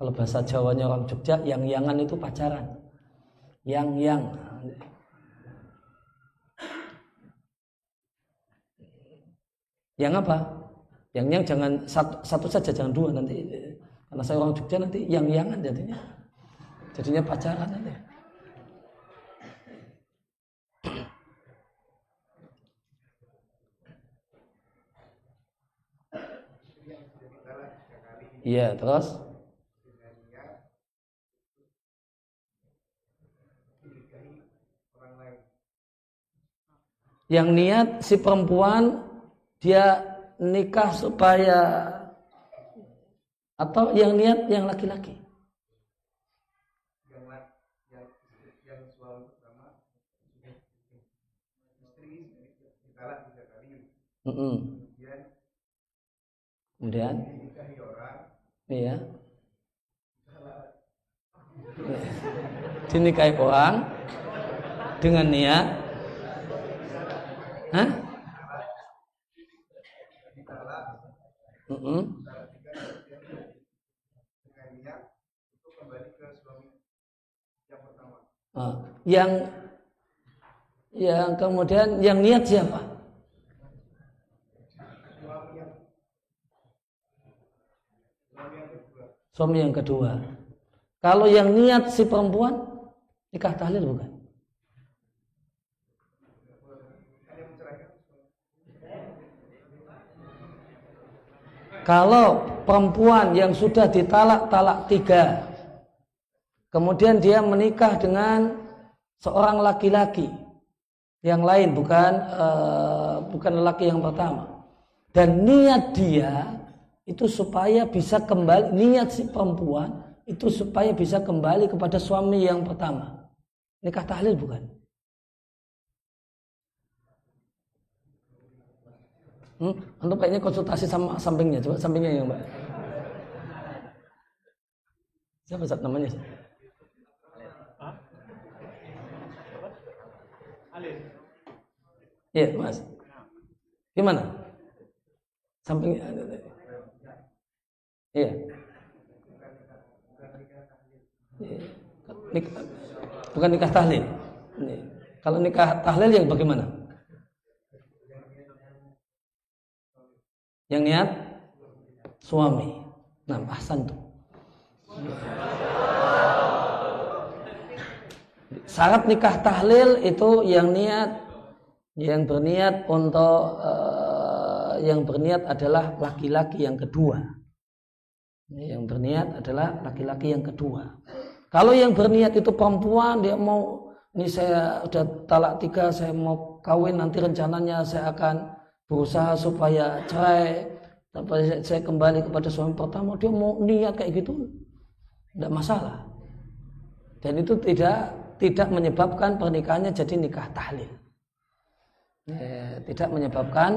[SPEAKER 1] Kalau bahasa Jawanya orang Jogja, yang jangan itu pacaran. Yang yang Yang apa? Yang yang jangan satu, satu saja jangan dua nanti. Karena saya orang Jogja nanti yang yangan jadinya. Jadinya pacaran nanti. Iya, terus? Yang niat si perempuan dia nikah supaya atau yang niat yang laki-laki Mm -mm. Kemudian, iya. dinikahi orang dengan niat Hah? Mm -hmm. yang yang kemudian yang niat siapa? Suami yang kedua. Kalau yang niat si perempuan nikah tahlil bukan? Kalau perempuan yang sudah ditalak talak tiga, kemudian dia menikah dengan seorang laki-laki yang lain bukan uh, bukan lelaki yang pertama, dan niat dia itu supaya bisa kembali niat si perempuan itu supaya bisa kembali kepada suami yang pertama. Nikah tahlil bukan? Hmm? Untuk kayaknya konsultasi sama sampingnya, coba sampingnya yang mbak. Siapa saat namanya? Iya, Mas. Gimana? Sampingnya Iya. Nik, bukan nikah tahlil. Kalau nikah tahlil yang bagaimana? Yang niat suami. Nah, ahsan tuh. Syarat nikah tahlil itu yang niat yang berniat untuk uh, yang berniat adalah laki-laki yang kedua. Yang berniat adalah laki-laki yang kedua. Kalau yang berniat itu perempuan, dia mau ini saya udah talak tiga, saya mau kawin nanti rencananya saya akan berusaha supaya cerai sampai saya kembali kepada suami pertama dia mau niat kayak gitu tidak masalah. Dan itu tidak tidak menyebabkan pernikahannya jadi nikah tahlil. Ya, tidak menyebabkan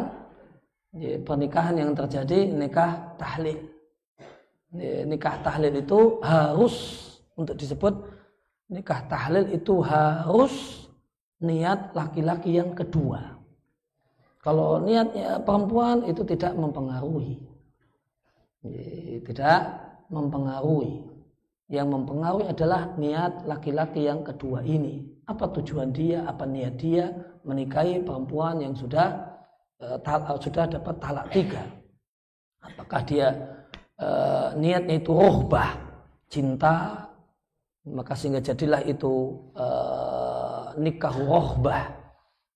[SPEAKER 1] ya, pernikahan yang terjadi nikah tahlil. ya, nikah tahlil itu harus untuk disebut nikah tahlil itu harus niat laki-laki yang kedua kalau niatnya perempuan itu tidak mempengaruhi. Tidak mempengaruhi. Yang mempengaruhi adalah niat laki-laki yang kedua ini. Apa tujuan dia, apa niat dia menikahi perempuan yang sudah uh, sudah dapat talak tiga. Apakah dia uh, niatnya itu rohbah, cinta, maka sehingga jadilah itu uh, nikah rohbah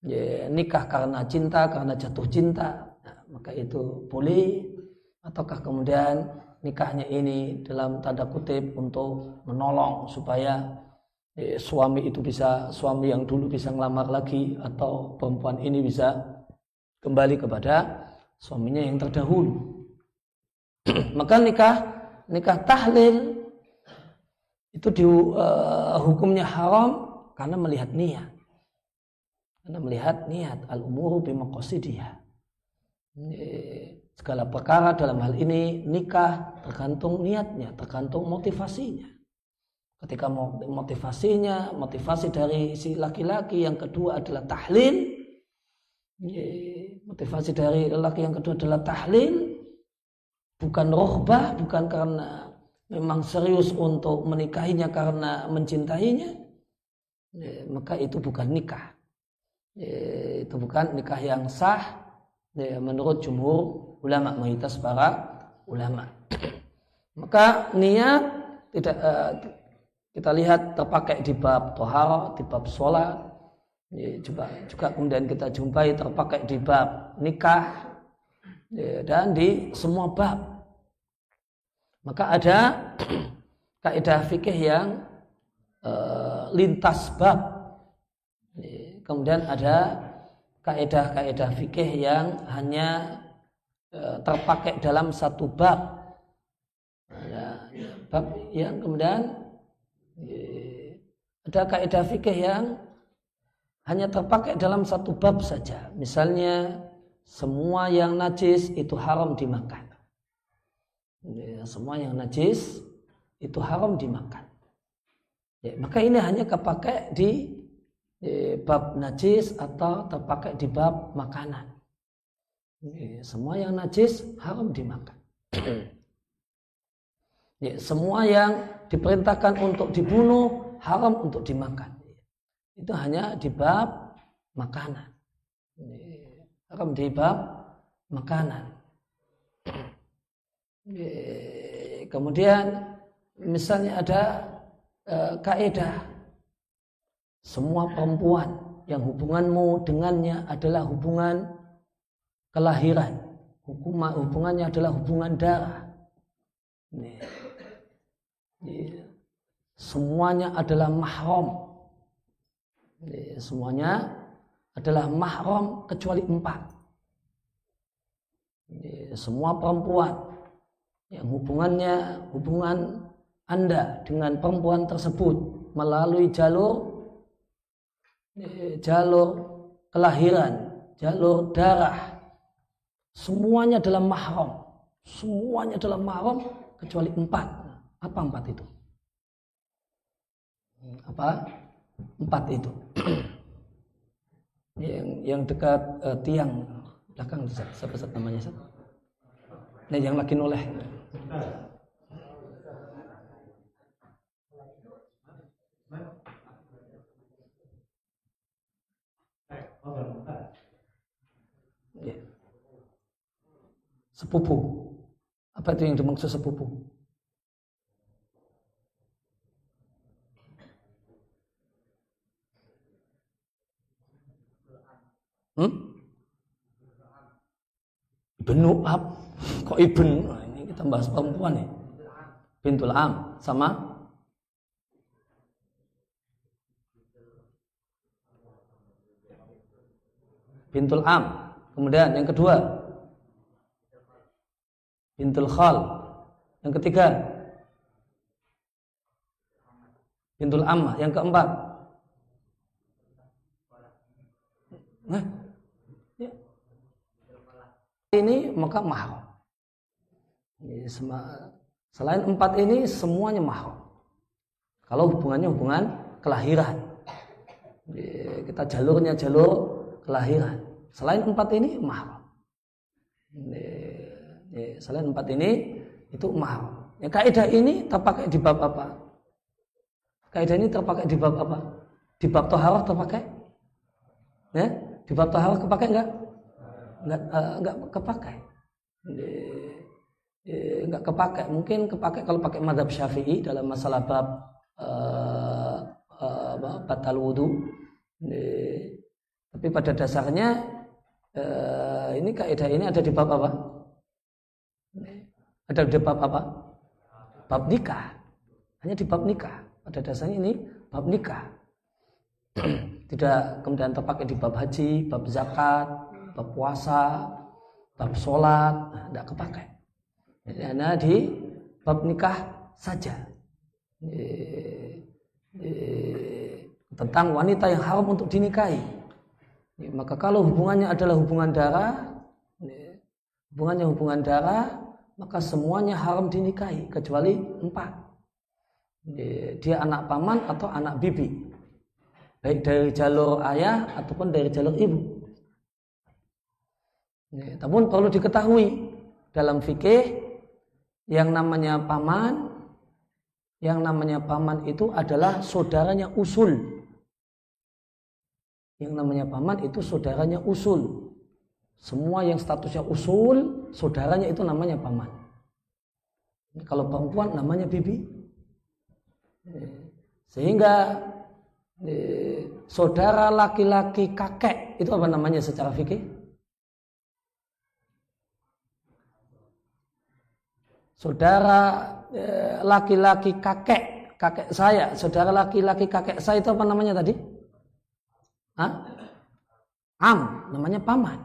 [SPEAKER 1] ya, nikah karena cinta, karena jatuh cinta, nah, maka itu boleh. Ataukah kemudian nikahnya ini dalam tanda kutip untuk menolong supaya ya, suami itu bisa suami yang dulu bisa ngelamar lagi atau perempuan ini bisa kembali kepada suaminya yang terdahulu. maka nikah nikah tahlil itu di uh, hukumnya haram karena melihat niat. Anda melihat niat al-umuru bimaqasidiha. Segala perkara dalam hal ini nikah tergantung niatnya, tergantung motivasinya. Ketika motivasinya, motivasi dari si laki-laki yang kedua adalah tahlil. Motivasi dari laki yang kedua adalah tahlil. Bukan rohbah, bukan karena memang serius untuk menikahinya karena mencintainya. Maka itu bukan nikah. Itu bukan nikah yang sah. Menurut jumhur ulama mayoritas para ulama. Maka niat tidak uh, kita lihat terpakai di bab tohar di bab sholat. Ya, juga juga kemudian kita jumpai terpakai di bab nikah. ya, dan di semua bab maka ada kaidah fikih yang uh, lintas bab Kemudian ada kaedah-kaedah fikih yang hanya e, terpakai dalam satu bab. Ada bab yang kemudian e, ada kaedah fikih yang hanya terpakai dalam satu bab saja. Misalnya semua yang najis itu haram dimakan. Ya, semua yang najis itu haram dimakan. Ya, maka ini hanya kepakai di, di bab najis atau terpakai di bab makanan. Ya, semua yang najis haram dimakan. Ya, semua yang diperintahkan untuk dibunuh haram untuk dimakan. Itu hanya di bab makanan. Haram di bab makanan. Kemudian misalnya ada uh, kaidah semua perempuan yang hubunganmu dengannya adalah hubungan kelahiran. hubungannya adalah hubungan darah. Nih semuanya adalah mahram. Semuanya adalah mahram kecuali empat. Semua perempuan yang hubungannya hubungan anda dengan perempuan tersebut melalui jalur jalur kelahiran, jalur darah, semuanya adalah mahram. Semuanya adalah mahram kecuali empat. Apa empat itu? Apa? Empat itu. yang yang dekat uh, tiang belakang siapa siapa namanya siapa? Nah, yang lagi noleh. Ya. Sepupu. Apa itu yang dimaksud sepupu? Hmm? Ibnu Ab. Kok Ibn? Ini kita bahas perempuan nih. Bintul Am sama Bintul Am. Kemudian yang kedua Bintul Khal. Yang ketiga Bintul Ammah. Yang keempat Nah, ini maka mahal. Selain empat ini semuanya mahal. Kalau hubungannya hubungan kelahiran. Kita jalurnya jalur kelahiran. Selain empat ini mahal. Selain empat ini itu mahal. Ya, kaidah ini terpakai di bab apa? Kaidah ini terpakai di bab apa? Di bab toharah terpakai? Ya? Di bab taharah kepakai enggak? Enggak uh, enggak kepakai. Enggak kepakai. Mungkin kepakai kalau pakai madhab syafi'i dalam masalah bab uh, uh, batal wudhu. Tapi pada dasarnya uh, ini kaidah ini ada di bab apa? Ada di bab apa? Bab nikah. Hanya di bab nikah. Pada dasarnya ini bab nikah. tidak kemudian terpakai di bab haji, bab zakat, bab puasa, bab sholat, nah, tidak kepakai. Hanya di bab nikah saja. Tentang wanita yang haram untuk dinikahi. Maka kalau hubungannya adalah hubungan darah, hubungannya hubungan darah, maka semuanya haram dinikahi kecuali empat. Dia anak paman atau anak bibi baik dari jalur ayah ataupun dari jalur ibu. Ya, namun perlu diketahui dalam fikih yang namanya paman, yang namanya paman itu adalah saudaranya usul. Yang namanya paman itu saudaranya usul. Semua yang statusnya usul, saudaranya itu namanya paman. Kalau perempuan namanya bibi. Sehingga saudara laki-laki kakek itu apa namanya secara fikih? Saudara eh, laki-laki kakek, kakek saya, saudara laki-laki kakek saya itu apa namanya tadi? Hah? Am, namanya paman.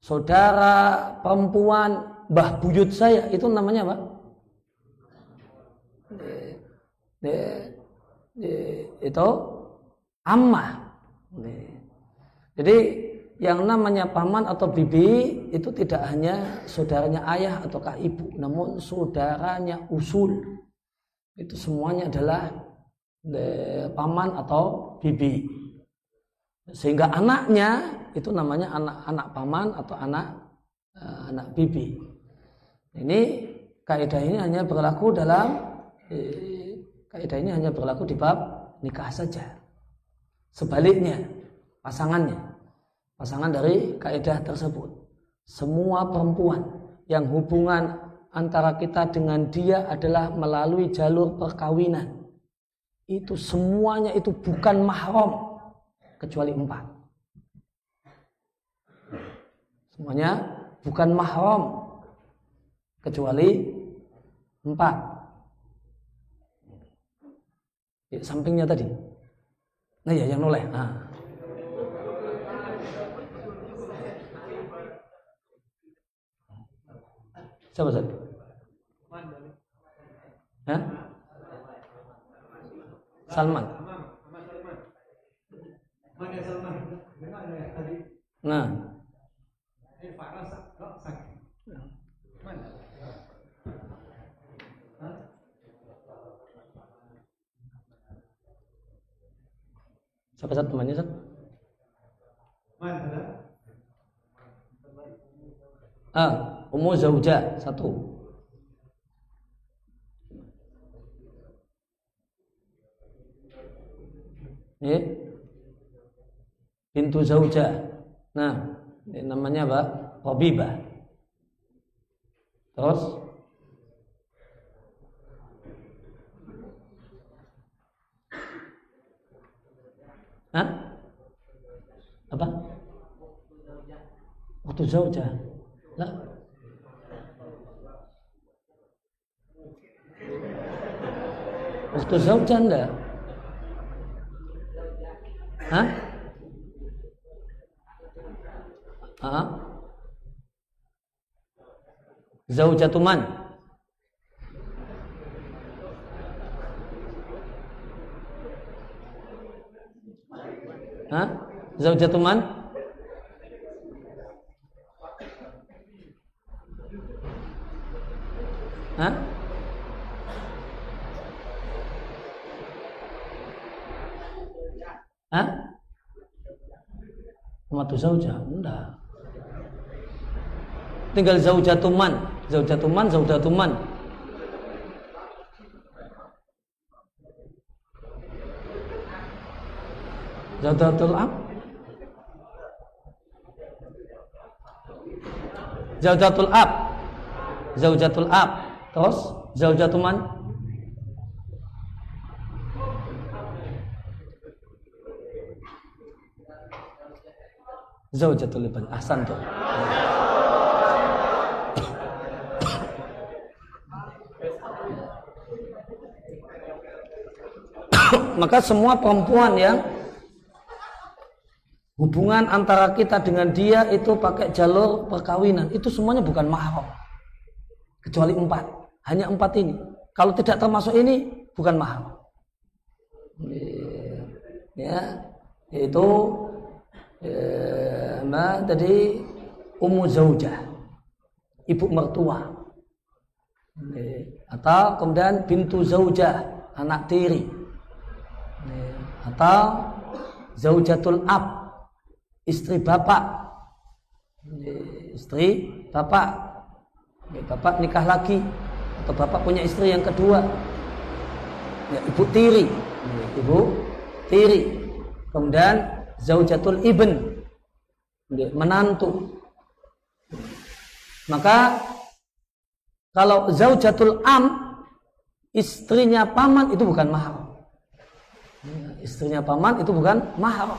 [SPEAKER 1] Saudara perempuan mbah buyut saya itu namanya apa? itu ammah. Jadi yang namanya paman atau bibi itu tidak hanya saudaranya ayah ataukah ibu, namun saudaranya usul. itu semuanya adalah paman atau bibi. Sehingga anaknya itu namanya anak-anak paman atau anak uh, anak bibi. Ini kaidah ini hanya berlaku dalam eh, kaidah ini hanya berlaku di bab nikah saja. Sebaliknya, pasangannya, pasangan dari kaidah tersebut. Semua perempuan yang hubungan antara kita dengan dia adalah melalui jalur perkawinan. Itu semuanya itu bukan mahram kecuali empat. Semuanya bukan mahram kecuali empat. Ya, sampingnya tadi. Nah ya yang noleh. Nah. Siapa Ustaz? Hah? Salman. Nah. Siapa satu temannya Sat? Ah, Ummu Zauja satu. Ini pintu Zauja. Nah, namanya apa? Rabibah. Terus Hah? Apa? Waktu zauja. Lah. Waktu zauja enggak? Hah? Hah? Zaujatuman. Hah? Zaujatul man? Hah? Hah? Matu zauja? Enggak. Tinggal zaujatuman, zaujatuman, zaujatuman. Zaujatul ab Zaujatul ab Zaujatul ab Terus Zaujatul man Zaujatul ibn Ahsan tuh Maka semua perempuan yang Hubungan antara kita dengan dia itu pakai jalur perkawinan. Itu semuanya bukan mahram. Kecuali empat. Hanya empat ini. Kalau tidak termasuk ini, bukan mahram. Ya, itu ya, nah, tadi ummu zaujah, ibu mertua. Atau kemudian bintu zaujah, anak tiri. Atau zaujatul ab, istri bapak. Istri bapak. Bapak nikah lagi atau bapak punya istri yang kedua. Ya, ibu tiri. Ibu tiri. Kemudian zaujatul ibn menantu maka kalau zaujatul am istrinya paman itu bukan mahal istrinya paman itu bukan mahal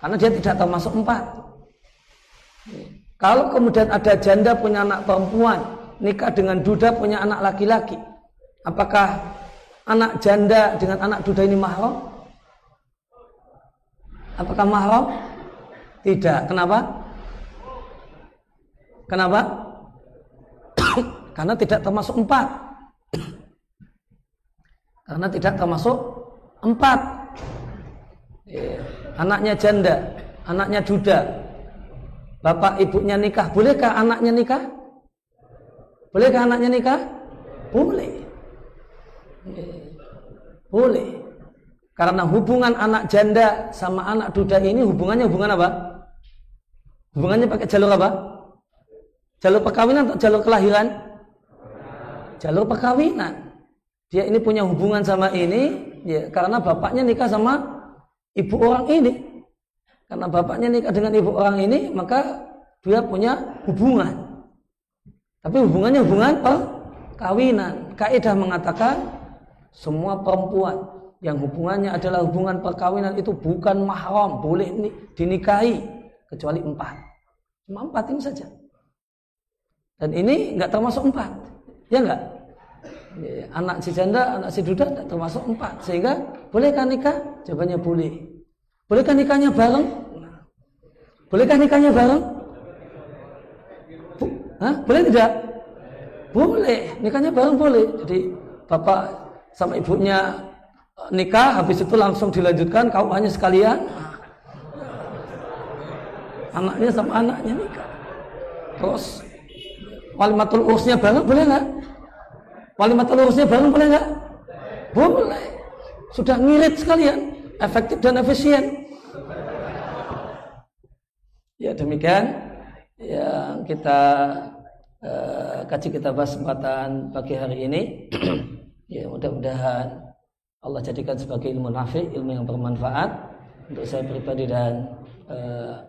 [SPEAKER 1] karena dia tidak termasuk empat. Kalau kemudian ada janda punya anak perempuan, nikah dengan duda punya anak laki-laki, apakah anak janda dengan anak duda ini mahram? Apakah mahram? Tidak. Kenapa? Kenapa? Karena tidak termasuk empat. Karena tidak termasuk empat. Yeah anaknya janda, anaknya duda, bapak ibunya nikah, bolehkah anaknya nikah? Bolehkah anaknya nikah? Boleh. Boleh. Karena hubungan anak janda sama anak duda ini hubungannya hubungan apa? Hubungannya pakai jalur apa? Jalur perkawinan atau jalur kelahiran? Jalur perkawinan. Dia ini punya hubungan sama ini ya karena bapaknya nikah sama ibu orang ini. Karena bapaknya nikah dengan ibu orang ini, maka dia punya hubungan. Tapi hubungannya hubungan perkawinan. Kaidah mengatakan semua perempuan yang hubungannya adalah hubungan perkawinan itu bukan mahram, boleh dinikahi kecuali empat. Cuma empat ini saja. Dan ini nggak termasuk empat, ya nggak? Ya, anak si janda, anak si duda tidak termasuk empat, sehingga bolehkah nikah? Jawabannya boleh. Bolehkah nikahnya bareng? Bolehkah nikahnya bareng? Hah? Boleh tidak? Boleh, nikahnya bareng boleh. Jadi bapak sama ibunya nikah habis itu langsung dilanjutkan kau hanya sekalian? Anaknya sama anaknya nikah. Terus walimatul urusnya bareng boleh nggak? Walimatul urusnya bareng boleh nggak? Boleh. Sudah ngirit sekalian efektif dan efisien. Ya demikian. Yang kita uh, kaji kita bahas kesempatan pagi hari ini. Ya mudah-mudahan Allah jadikan sebagai ilmu nafi, ilmu yang bermanfaat untuk saya pribadi dan uh,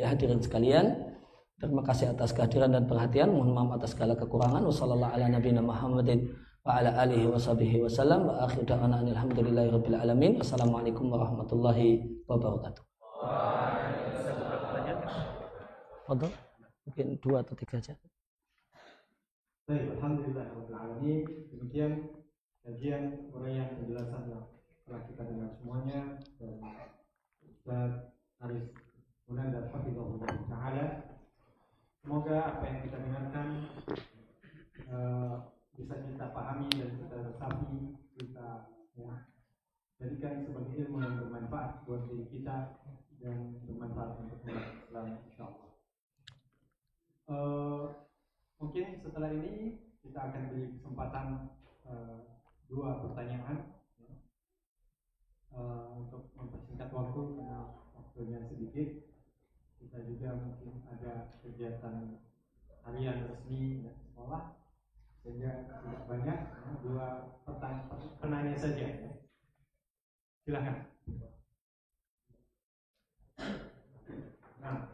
[SPEAKER 1] hadirin sekalian. Terima kasih atas kehadiran dan perhatian. Mohon maaf atas segala kekurangan. Wassalamualaikum warahmatullahi wabarakatuh. Fadol, mungkin dua atau tiga saja.
[SPEAKER 2] Baik, alhamdulillah. Demikian kajian uraian penjelasan yang telah kita dengar semuanya dan Ustaz Aris Munan dan Hafizahullah Ta'ala semoga apa yang kita dengarkan uh, bisa kita pahami dan kita resapi kita ya, jadikan sebagai ilmu yang bermanfaat buat diri kita dan bermanfaat untuk umat Islam insyaallah. Uh, mungkin setelah ini kita akan beri kesempatan uh, dua pertanyaan ya. uh, untuk mempersingkat waktu karena waktunya sedikit kita juga mungkin ada kegiatan harian resmi ya, sekolah sehingga tidak banyak ya, dua pertanyaan penanya saja ya. silahkan nah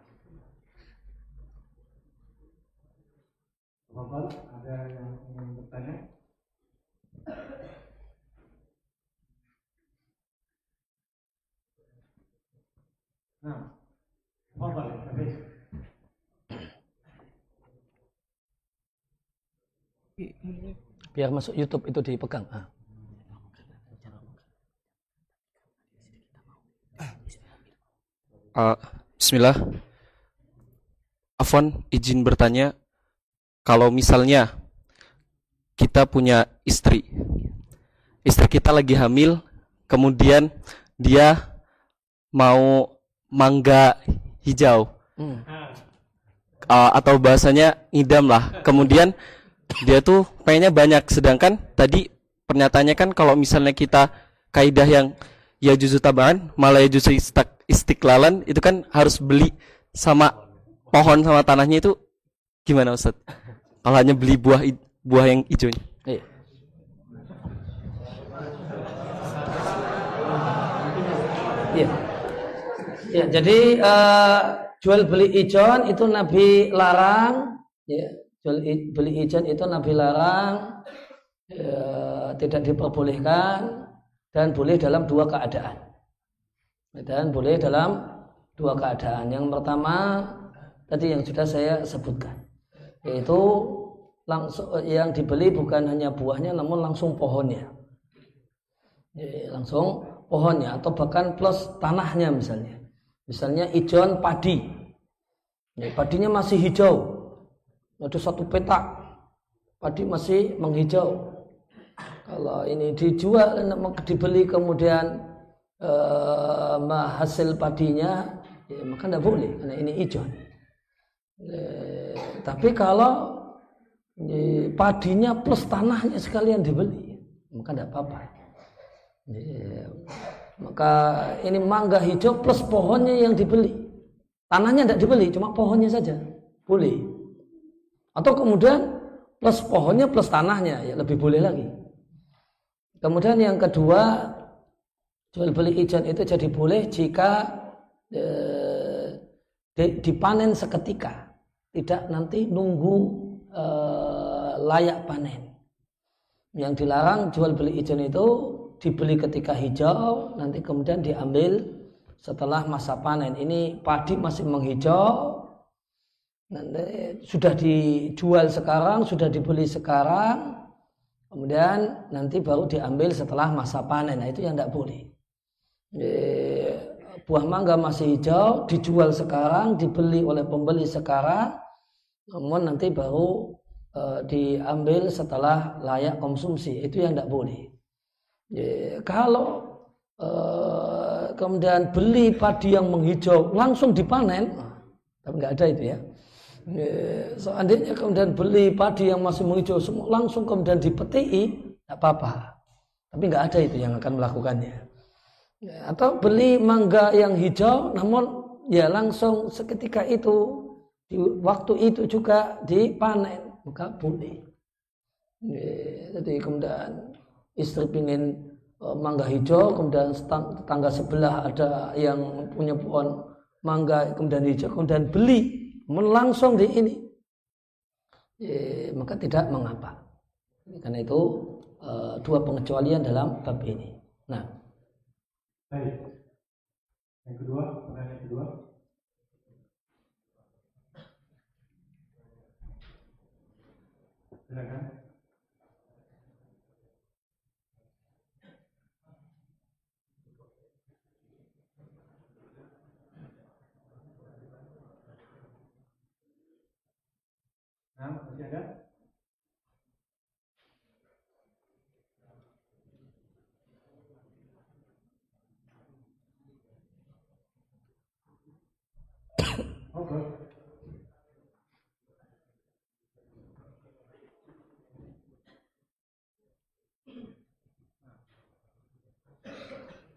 [SPEAKER 2] Bapak, ada yang ingin bertanya? Nah,
[SPEAKER 1] Biar masuk YouTube itu dipegang. Ah.
[SPEAKER 3] Uh, Bismillah. Afwan, izin bertanya, kalau misalnya kita punya istri, istri kita lagi hamil, kemudian dia mau mangga hijau hmm. uh, atau bahasanya idam lah kemudian dia tuh pengennya banyak sedangkan tadi pernyataannya kan kalau misalnya kita kaidah yang ya juzu taban malah ya juzu istiqlalan itu kan harus beli sama pohon sama tanahnya itu gimana Ustaz? Kalau hanya beli buah buah yang hijau. Iya.
[SPEAKER 1] Iya. Ya, jadi uh, jual beli ijon itu Nabi larang, ya, jual beli ijon itu Nabi larang, ya, tidak diperbolehkan dan boleh dalam dua keadaan. Dan boleh dalam dua keadaan. Yang pertama tadi yang sudah saya sebutkan, yaitu langsung yang dibeli bukan hanya buahnya namun langsung pohonnya. Ya, langsung pohonnya atau bahkan plus tanahnya misalnya. Misalnya ijon padi. Ya, padinya masih hijau. Ada satu petak. Padi masih menghijau. Kalau ini dijual, dibeli kemudian eh, hasil padinya, ya, maka tidak boleh karena ini ijon. Eh, tapi kalau eh, padinya plus tanahnya sekalian dibeli, maka tidak apa-apa. Maka ini mangga hijau plus pohonnya yang dibeli. Tanahnya tidak dibeli, cuma pohonnya saja. Boleh. Atau kemudian plus pohonnya plus tanahnya, ya lebih boleh lagi. Kemudian yang kedua, jual beli ijan itu jadi boleh jika eh, dipanen seketika. Tidak nanti nunggu eh, layak panen. Yang dilarang jual beli ijan itu dibeli ketika hijau, nanti kemudian diambil setelah masa panen. Ini padi masih menghijau, nanti sudah dijual sekarang, sudah dibeli sekarang, kemudian nanti baru diambil setelah masa panen. Nah itu yang tidak boleh. Buah mangga masih hijau, dijual sekarang, dibeli oleh pembeli sekarang, namun nanti baru e, diambil setelah layak konsumsi. Itu yang tidak boleh. Ya, kalau e, kemudian beli padi yang menghijau langsung dipanen, tapi nggak ada itu ya. ya seandainya kemudian beli padi yang masih menghijau semua langsung kemudian dipeti, tidak apa-apa. Tapi nggak ada itu yang akan melakukannya. Ya, atau beli mangga yang hijau namun ya langsung seketika itu di waktu itu juga dipanen maka boleh. Jadi kemudian istri ingin e, mangga hijau kemudian tetangga sebelah ada yang punya pohon mangga kemudian hijau kemudian beli. Langsung di ini. Maka tidak mengapa. Karena itu e, dua pengecualian dalam bab ini. Nah.
[SPEAKER 2] Baik. Yang kedua, pertanyaan kedua. Silakan. Nah,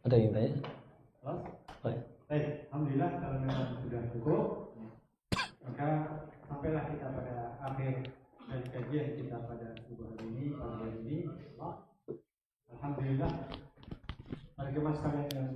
[SPEAKER 1] Ada yang tanya?
[SPEAKER 2] Baik. Baik, Alhamdulillah kalau memang sudah cukup, maka sampailah kita pada akhir dari kajian kita pada subuh hari ini, pada hari ini. Alhamdulillah, bagi mas kalian